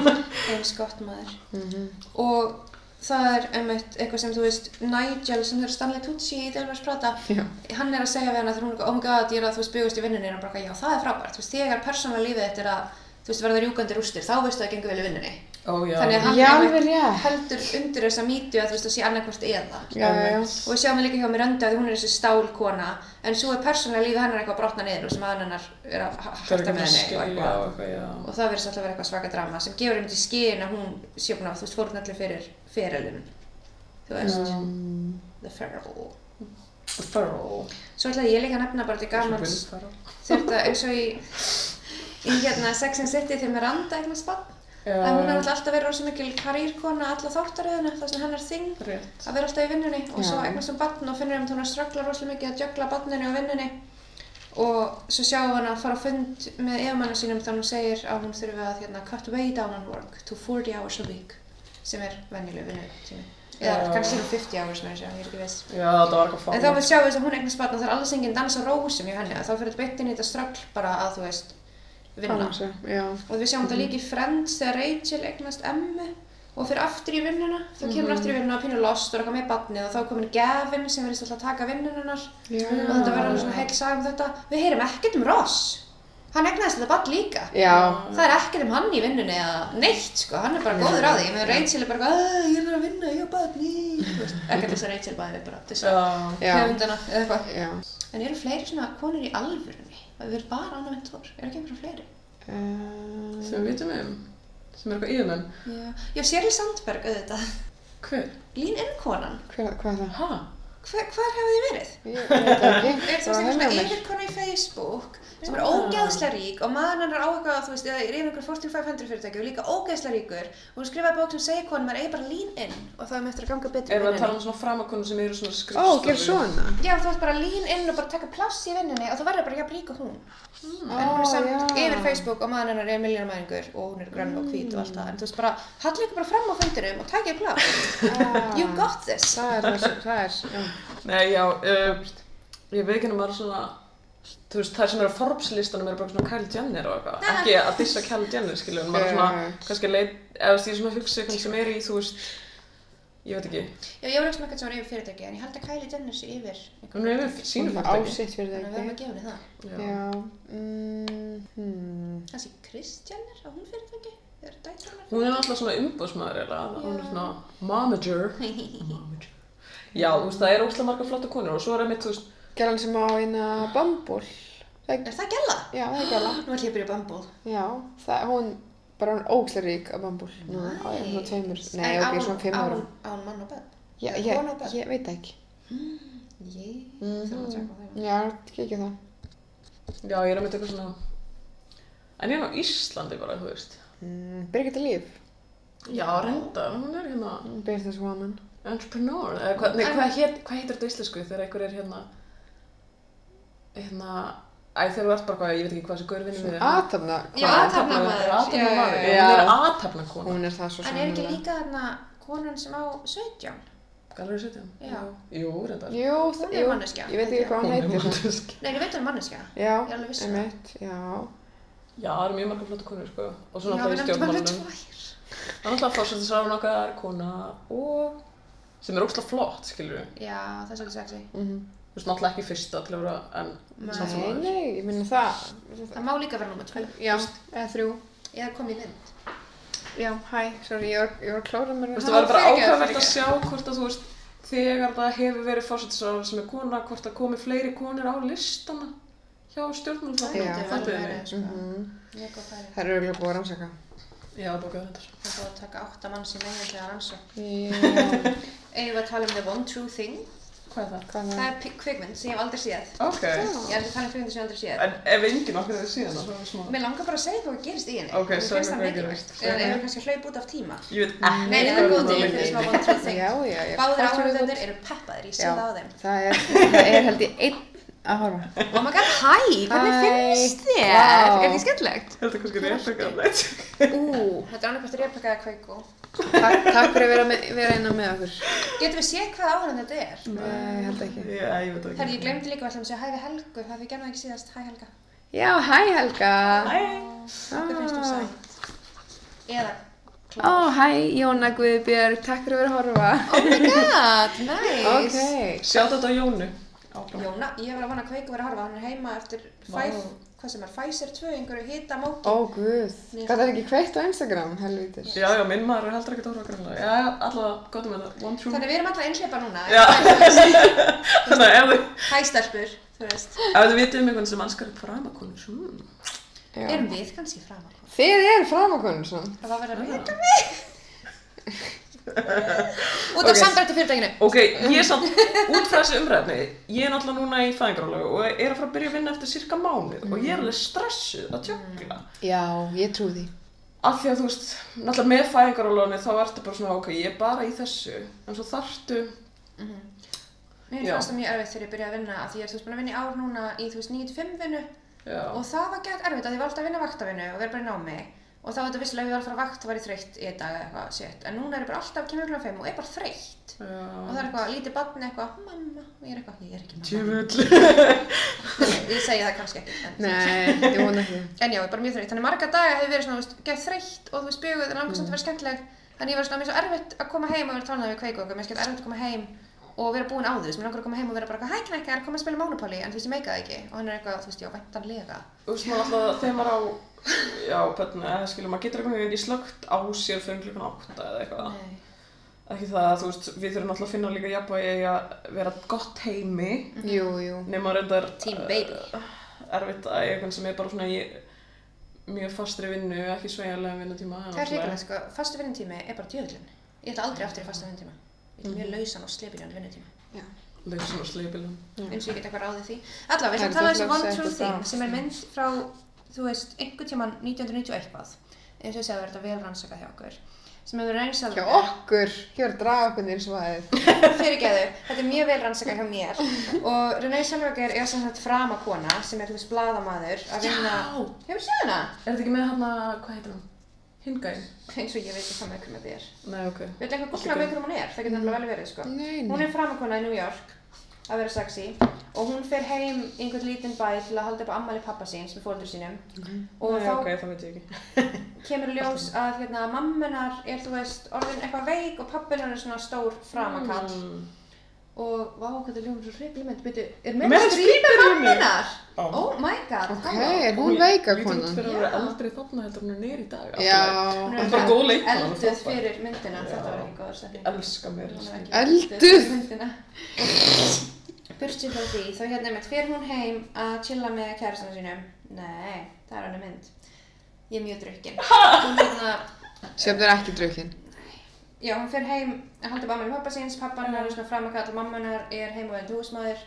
eins gott maður. Mhm. Og það er einmitt eitthvað sem þú veist, Nigel sem þurr Stanley Tucci í Delvers Prata, Já, hann er að segja við hana þegar hún er eitthvað, oh god, ég er að þú veist byggast í vinnunni, og hann bara, eitthvað, já það er frábært, þú veist, þegar persónulega lífið þetta er að, þú veist, verða rjúkandi rústir, þá veistu að það gengur vel í vinnunni. Ó, já. Þannig að hann Já, rétt. heldur undir þessa mýtu að þú veist það sé annarkvort eða. Já, já, já. Og við sjáum líka hjá Miranda að hún er þessi stálkona en svo er persónulega lífið hennar eitthvað að brotna niður og sem að hennar er að harta með að henni og eitthvað. eitthvað, já. Það verðist alltaf að vera eitthvað svaka drama sem gefur einmitt í skinn að hún sé búin að þú veist fórun allir fyrir fyrirlin. Þú veist, The Feral. The Feral. Svo ætlaði ég líka að nefna bara til gamans þetta eins og í, í hérna Sex and City þegar Miranda eignast bann. Já, að hún hefur alltaf verið rosa mikil karýrkona alla þáttaröðuna, það sem hennar þing Rétt. að vera alltaf í vinnunni og svo Já. eignast hún barn og finnur um að hún er að ströggla rosalega mikið að jögla barninu og vinnunni og svo sjáum við hann að fara á fund með efumannu sínum þannig hún segir að hún þurfi að hérna, cut way down on work to 40 hours a week sem er venjuleg vinnutími eða Já. kannski um 50 hours með þessu, ég er ekki viss Já, það var eitthvað en þá við sjáum við þess að hún eignast barn og það er alls enginn dans á rósum hjá henni að þá fyrir þetta beint inn í þetta ströggl bara að þú veist vinna. Já. og við sjáum þetta líka í Friends þegar Rachel eignast Emmu og fyrir aftur í vinnuna. Þá kemur aftur í vinnuna og pínur lost og eitthvað með barnið og þá komin Gavin sem verðist alltaf að taka vinnununnar Já. og þetta verður alveg svona heil saga um þetta. Við heyrum ekkert um Ross. Hann eignast þetta barn líka. Já. það er ekkert um hann í vinnunni eða neitt sko, hann er bara góður á því. Meðan Rachel er bara "Ah, ég er að vinna, ég er barni ekkert þess að Rachel bæði bara til þess að höfundana eða eitthvað. En eru fleiri svona konur í alvörunni það er bara Anna Ventur, er ekki einhverjum fleiri Uh, Sem við vitum um. Sem er eitthvað yfirmenn. Já, já Sherry Sandberg auðvitað. Hver? Lín Inkonan. hver, hvað er það? Hæ? Hver, hvar hefur þið verið? Ég ekki. Er Það er svona yfirkona í Facebook sem er Já. ógeðslega rík og maður hennar á eitthvað, þú veist, eða er yfir einhver Fortune 500 fyrirtæki og líka ógeðslega ríkur og hún skrifaði bók sem segir konum er eigi bara lín inn og það er með eftir að ganga betur í Erum við að tala um svona framakonur sem eru svona Ó, skrifstofu? gerð svona. Já, þú veist bara lín inn og bara taka plass í vinnunni og þú verður bara jafn rík og hún. en hún er samt já. yfir Facebook og maður hennar er miljónamæringur og hún er grönn og hvít og allt það en þú veist bara, hallið ykkur bara fram á fundinum og takið plass. Ah, You got this. Það er, það, það er, svona, þú veist, þær sem eru á Forbes-listanum eru bara svona Kylie Jenner og eitthvað. Ekki að dissa Kylie Jenner, skiljum, maður er svona, kannski að leit, eða er svona hugsa eitthvað sem er í, þú veist, ég veit ekki, Já, ég var ekki með eitthvað sem var yfir fyrirtæki en ég held að Kylie Jenner sé yfir hún er fyrirtæki. yfir sínu er fyrirtæki. sitt fyrir Þannig að við það höfum að gefa henni það. Já. Mm, hmm. Kanski Kris Jenner, á hún fyrirtæki? Er? Hún er náttúrulega svona umbúðsmaður eiginlega, hún er svona momager. Momager. Já, þú veist, það er óslega marga flotta konur og svo er einmitt, þú veist, Gælan sem á eina bambúl. Það Er það gæla? Já, það er gæla. Nú ætlum ég að byrja Bumble. Já, það, hún, bara hún er ógæslega rík á bambúl. Á ég svona tveimur, nei, ok, hún- svona fimm á árum. hún- Á hún mann og bönn? Já, er ég, börn? ég veit það ekki. Ég Mhm. þarf að tjekka þeim. Já, ekki það. já, ég er einmitt eitthvað svona, en ég er á Íslandi bara, þú veist. Mm, Birgitta Líf, Já, reyndar, hún er hérna business woman. entrepreneur, eða hvað, nei, hvað, heit, hvað heitir þetta á íslensku þegar einhver er hérna, hérna, æ, þegar þú ert bara hvað, ég veit ekki hvað þessi gaur vinnur við. Aðtafna, Já, athafnamaður. Athafnamaður, Já, já, hún er já. athafnakona. Hún er það svo En er ekki líka þarna konan sem á 17? Gallery 17? Já. Jú, reyndar. Jú, Hún það- er manneskja, Ég veit ekki hvað hún Hún er heitir. manneskja. Nei, ég veit hún er manneskja. Já, Ég er viss um já. Já, það eru mjög marga flotta konur, sko. Og svona Já, við í nefndum stjórnmálunum. Það kona skilur við. Já, það er að Nei. sem Nei, ég minna það. Það má líka vera nummer 2. Já, eða þrjú. Eða kom í mynd. Já, hæ, sorry, ég var, að klóra mér. Það var bara ákveðvert að sjá hvort að þú veist, þegar það hefur verið fórsættisráðun sem er kona, hvort það komi fleiri konur á listana hjá. Já. Það sko. Mhm. Mjög góð færi. Það eru auðvitað búið að rannsaka. Já. Það er búið að taka átta manns í meginlega rannsók. Já, Eigum við að tala um The One True Thing. Hvað er það? hvað er Það er kvikmynd sem ég hef aldrei séð. Ok. Ég er ekki að tala um kvikmynd sem ég hef aldrei séð. En ef enginn okkur hefur síðan það, þá er það smá. Mér langar bara að segja hvað gerist í henni. Ok, Mér segðu finnst það hvað mikilvægt. gerist. Eða erum við kannski að hlaupa út af tíma? Ég veit ekki. Nei, það er góð tíma fyrir smá One True Thing. Já, já, já. Báðir Hvað áhörðunir eru peppaðir, ég sé það á þeim. Það er, það er held ég einn að horfa. Oh my god, hæ, hvernig finnst þér? Vá. Er því skemmtilegt? Þetta er kannski rétt að gæta þetta. Ú, þetta er annarkvæmst repaka eða kveiku. Takk, takk fyrir að vera, með, vera innan með okkur. Getum við séð hvað áhörðun þetta er? Nei, held ekki. Já, ég veit ekki. Herri, ég glemdi líka að ætlum að segja hæ við Helgu, það við það ekki síðast, hæ Helga. Já, hæ Helga. Hæ. Hvað finnst þú sætt? Eða Ó, hæ Jóna Guðbjörg, takk fyrir að vera að horfa. Oh my god, nice. Ok. Sjátt þetta á Jónu áfram. Jóna, ég var að vona að kveiku verið að horfa, hann er heima eftir fæf, hvað sem er, Pfizer 2, einhverju hita móki. Ó, guð. Gat það ekki kveikt á Instagram, helvítis? Já, já, minn maður er heldur ekki að horfa grannlega. Já, já, allavega, gott um þetta. One true. Þannig við erum alltaf einhleipa núna. Já. Þannig að ef þið, Hæ stelpur, þú veist. ef þið vitið um einhvern sem elskar framakonur, hmm. Já. Erum við kannski framar? Þið eru framakonur svona. Verið. Út af Ok. samdrætti fyrirtækinu. Ok, ég er samt út frá þessu umræðni, ég er náttúrulega núna í fæðingarálega og er að fara að byrja að vinna eftir cirka mánuð og ég er alveg stressuð að tjöggla. Já, ég trú því. Af því að þú veist, náttúrulega með fæðingarálega þá ertu bara svona, ok, ég er bara í þessu, en svo þarftu, Mér Já. fannst það mjög erfitt þegar ég byrjaði að vinna af því ég er þú veist búin að vinna í ár núna í þú veist 9-5 vinnu já, og það var gett erfitt að ég var alltaf að vinna vaktavinnu og vera bara í námi og þá var þetta vissilega ef ég var að fara vakt var ég þreytt í einn dag eða eitthvað shit. En núna er ég bara alltaf kemur klukkan 5 og er bara þreytt. Og það já, er eitthvað lítið barn eitthvað mamma og ég er eitthvað ég er ekki mamma. Ég segi það kannski ekki en, Nei, ég vona ekki. en já, ég er bara mjög þreytt. Þannig marga daga hefur verið svona, veist, gett þreytt og þú veist, bjöguð en langar samt að vera skemmtileg. Þannig ég var svona, er svo erfitt að koma heim og vera talað við kveiku okkur, mér er skemmt erfitt að koma heim og vera búin á því, þú veist, mér langar að koma heim og vera bara eitthvað, hæ knækkar, koma að spila Monopoly en þú veist, ég meika það ekki og hann er eitthvað, þú veist, já, væntanlega Þú veist maður alltaf þegar maður á, já, pötna, eða skilur, maður getur veginn ekki slögt á sér fyrir klukkan átta eða eitthvað. Nei. Ekki það, þú veist, við þurfum alltaf að finna líka jafnvægi að vera gott heimi, Jú, jú. nema reyndar Team baby. erfitt að einhvern sem er bara svona í mjög fastri vinnu, ekki sveigjanlega vinnutíma. Það er hrikalegt, sko, fastu vinnutími er bara djöðlun. Ég ætla aldrei aftur í fasta vinnutíma. Ég er mjög lausan og slepiljan vinnutíma. Lausan og sleipilum. Eins og ég get eitthvað ráðið því. Allavega, við Það ætlum er að tala um þessi þú One True að Thing það. sem er mynd frá, þú veist, einhvern tíman 1990 og eitthvað. Eins og ég segði, er þetta vel rannsakað hjá okkur. Sem hefur reynst Hjá okkur, hér að draga okkur nýr svæðið. Fyrirgeðu, þetta er mjög vel rannsakað hjá mér. Og Renee Selvager er sem sagt framakona sem er, þú veist, bladamaður að vinna. Já! Hefur Hingæn? Eins og ég veit ekki hvað með hvernig þetta er. Nei, ok. Veit eitthvað gúsla með hvernig hún er? Það getur náttúrulega vel verið, sko. Nei, Hún nei. er framakona í New York að vera sexy og hún fer heim í einhvern lítinn bæ til að halda upp á ammali pappa síns með fóldur sínum og Nei, þá ok, það veit ég ekki. kemur ljós að hérna, mammenar er þú veist orðin eitthvað veik og pappinar er svona stór framakall Mm. Og vá hvað það ljóðum svo hrikli mynd byrju, er Meryl með Streep strýpa er mammenar? Ó. Oh my god, Ok, er hún veika Lítur út konan? fyrir að vera eldri þarna heldur hún er í dag. Já. Hún er bara góð er Elduð fyrir myndina, þetta var ekki góður setning Elska mér. Er Elduð? fyrir myndina. Burtið frá því, þá hérna einmitt fer hún heim að chilla með kærastana sínum. Nei, það er hann mynd. Ég er mjög drukkin. Hérna, Sjöfn er ekki drukkin. Já, hún fer heim að halda upp ammali pappa síns, pappan er svona framakall og mammanar er heim og endur húsmaður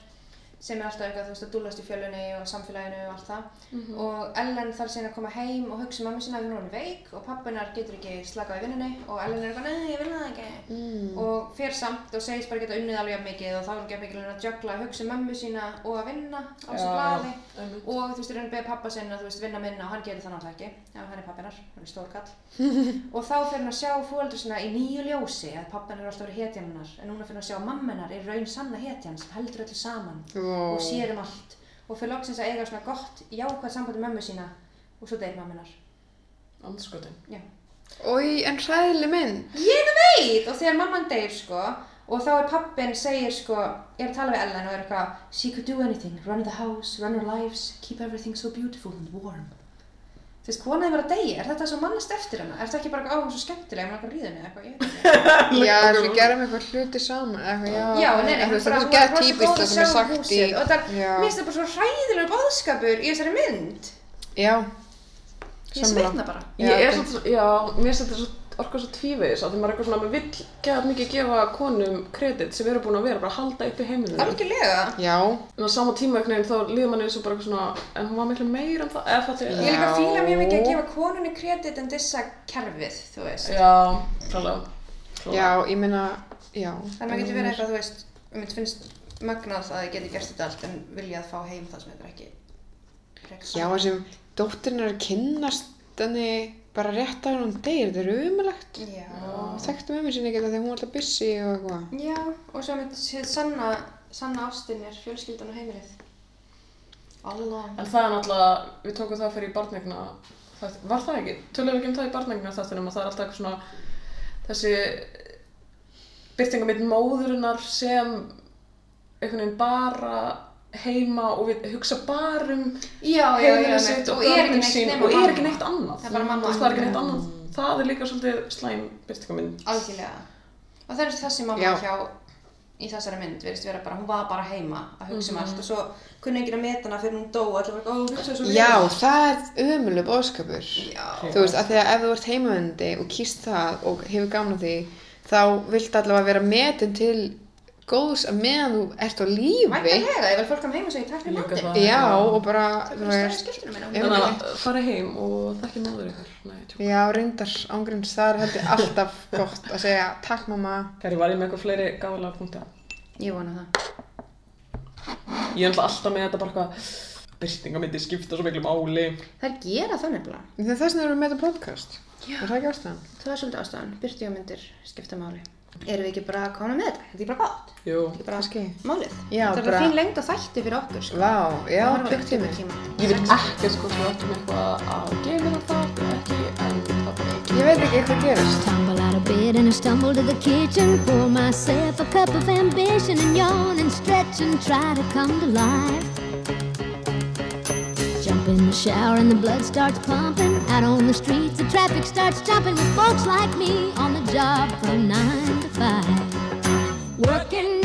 sem er alltaf eitthvað, þú veist, að dúllast í fjölunni og samfélaginu og allt það. Mhm. Og Ellen þarf síðan að koma heim og hugsa um mamma sína að hún er veik og pappinar getur ekki slakað í vinnunni og Ellen er eitthvað, nei, ég vil það ekki. Mm. og fer samt og segist bara geta unnið alveg jafn mikið og þá er hún ekki mikið að juggla að hugsa um mömmu sína og að vinna á þessu einmitt. og þú veist, er hann beðið pappa sinna þú veist, vinna minna og hann gerir það náttúrulega ekki já, hann er pappinar, hann er stór kall og þá fer hann að sjá fóldur sína í nýju ljósi að pappan er alltaf verið hetjan hennar en núna fer hann að sjá mammenar er raun sanna hetjan sem heldur öllu saman Ó. og sér um allt og fyrir loksins að eiga svona gott jákvæð samband með mömmu sína og svo deyr mammenar Andskotin. já Ói, en hræðileg mynd. Ég veit! Og þegar mamman deyr sko og þá er pappin segir sko er að tala við Ellen og er eitthvað She could do anything, run the house, run our lives keep everything so beautiful and warm Þú veist, konaði var að deyja, er þetta svo mannast eftir hana? Er þetta ekki bara, á, hún er svo skemmtileg, hún er eitthvað ríðinni eða eitthvað, ég veit ekki. Já, við gerum eitthvað hluti saman. Eitthvað, já, Já, nei, nei, þú hún veist, bara, það er hún gett svo típist það að sem er sagt í... og það, Já. mér finnst það bara svo hræðilegur boðskapur í þessari mynd. Já, Ég svitna bara. Já, Ég er þetta- svo, já, mér finnst þetta svo orka svo tvívegis að því maður er eitthvað svona, maður vill gefa mikið gefa konum kredit sem eru búin að vera bara að halda upp í heiminum. Algjörlega já, En á sama tíma einhvern veginn þá líður manni eins og bara eitthvað svona, en hún var miklu meira en það, eða það Ég til. er líka að fíla mjög mikið að gefa konunni kredit en dissa kerfið, þú veist Já, klálega. já, ég meina, já. Þannig að maður getur verið eitthvað, þú veist, um þetta finnst magnað að þið geti gert þetta allt en viljað fá heim það sem þetta er ekki Já, þessum dóttirinn er að kynnast henni bara rétt að hún deyr, þetta er umulegt. Já. Þekktu mér sinni ekki þetta þegar hún var alltaf busy og eitthvað. Já, og svo með séð sanna, sanna ástin er fjölskyldan og heimilið. Allah. En það er náttúrulega, við tókum það fyrir í barnegna, það, var það ekki? Tölum við ekki um það í barnegna þáttunum að það er alltaf eitthvað svona, þessi byrtingamitt móðurinnar sem einhvern veginn bara heima og við hugsa bara um einmitt. sitt og er ekki neitt sín og er mamma. ekki neitt annað. Það er mamma. Veist, Það er ekki neitt annað. Það er líka svolítið slæm byrtingamind. Algjörlega. Og það er þessi mamma Já. hjá í þessari mynd, verðist vera bara, hún var bara heima að hugsa um Mhm. allt og svo kunni enginn að meta hana fyrir hún dó og allir bara, ó, hún hugsaði svo Já, vel." það er ömuleg bóðskapur. Já. Þú veist, að því að ef þú ert heimavöndi og kýst það og hefur gaman af því, þá viltu allavega vera metin til góðs að meðan þú ert á lífi. Ég vil fólk kam heim og segja takk fyrir það. Já, og bara. Þannig að fara heim og þekki móður ykkur. Já, reyndar ángríns, það er heldur alltaf gott að segja takk mamma. Kæri, var ég með eitthvað fleiri gáðlega punkta? Ég vona það. Ég er alltaf alltaf með þetta bara eitthvað byrtingamindi skipta svo miklu máli. Það er gera það nefnilega. Það er þess erum við með þetta podcast. Já. Það er svolítið ástæðan. Byrtíumyndir skipta máli. Erum við ekki bara að koma með þetta? Þetta er bara gott. Jú. Þetta er bara Kannski. málið. Já, þetta er bara- fín lengd og þætti fyrir okkur. Sko. Vá, já, klukktími. Ég veit ekkert sko sem við áttum eitthvað að gefa það það ekki, en það bara... Ég veit ekki hvað gerist. Tumble out of bed and I stumble to the kitchen. Pour myself a cup of ambition and yawn and stretch and try to come to life. Jump in the shower and the blood starts pumping. Out on the streets, the traffic starts jumping with folks like me on the job from nine to five. Working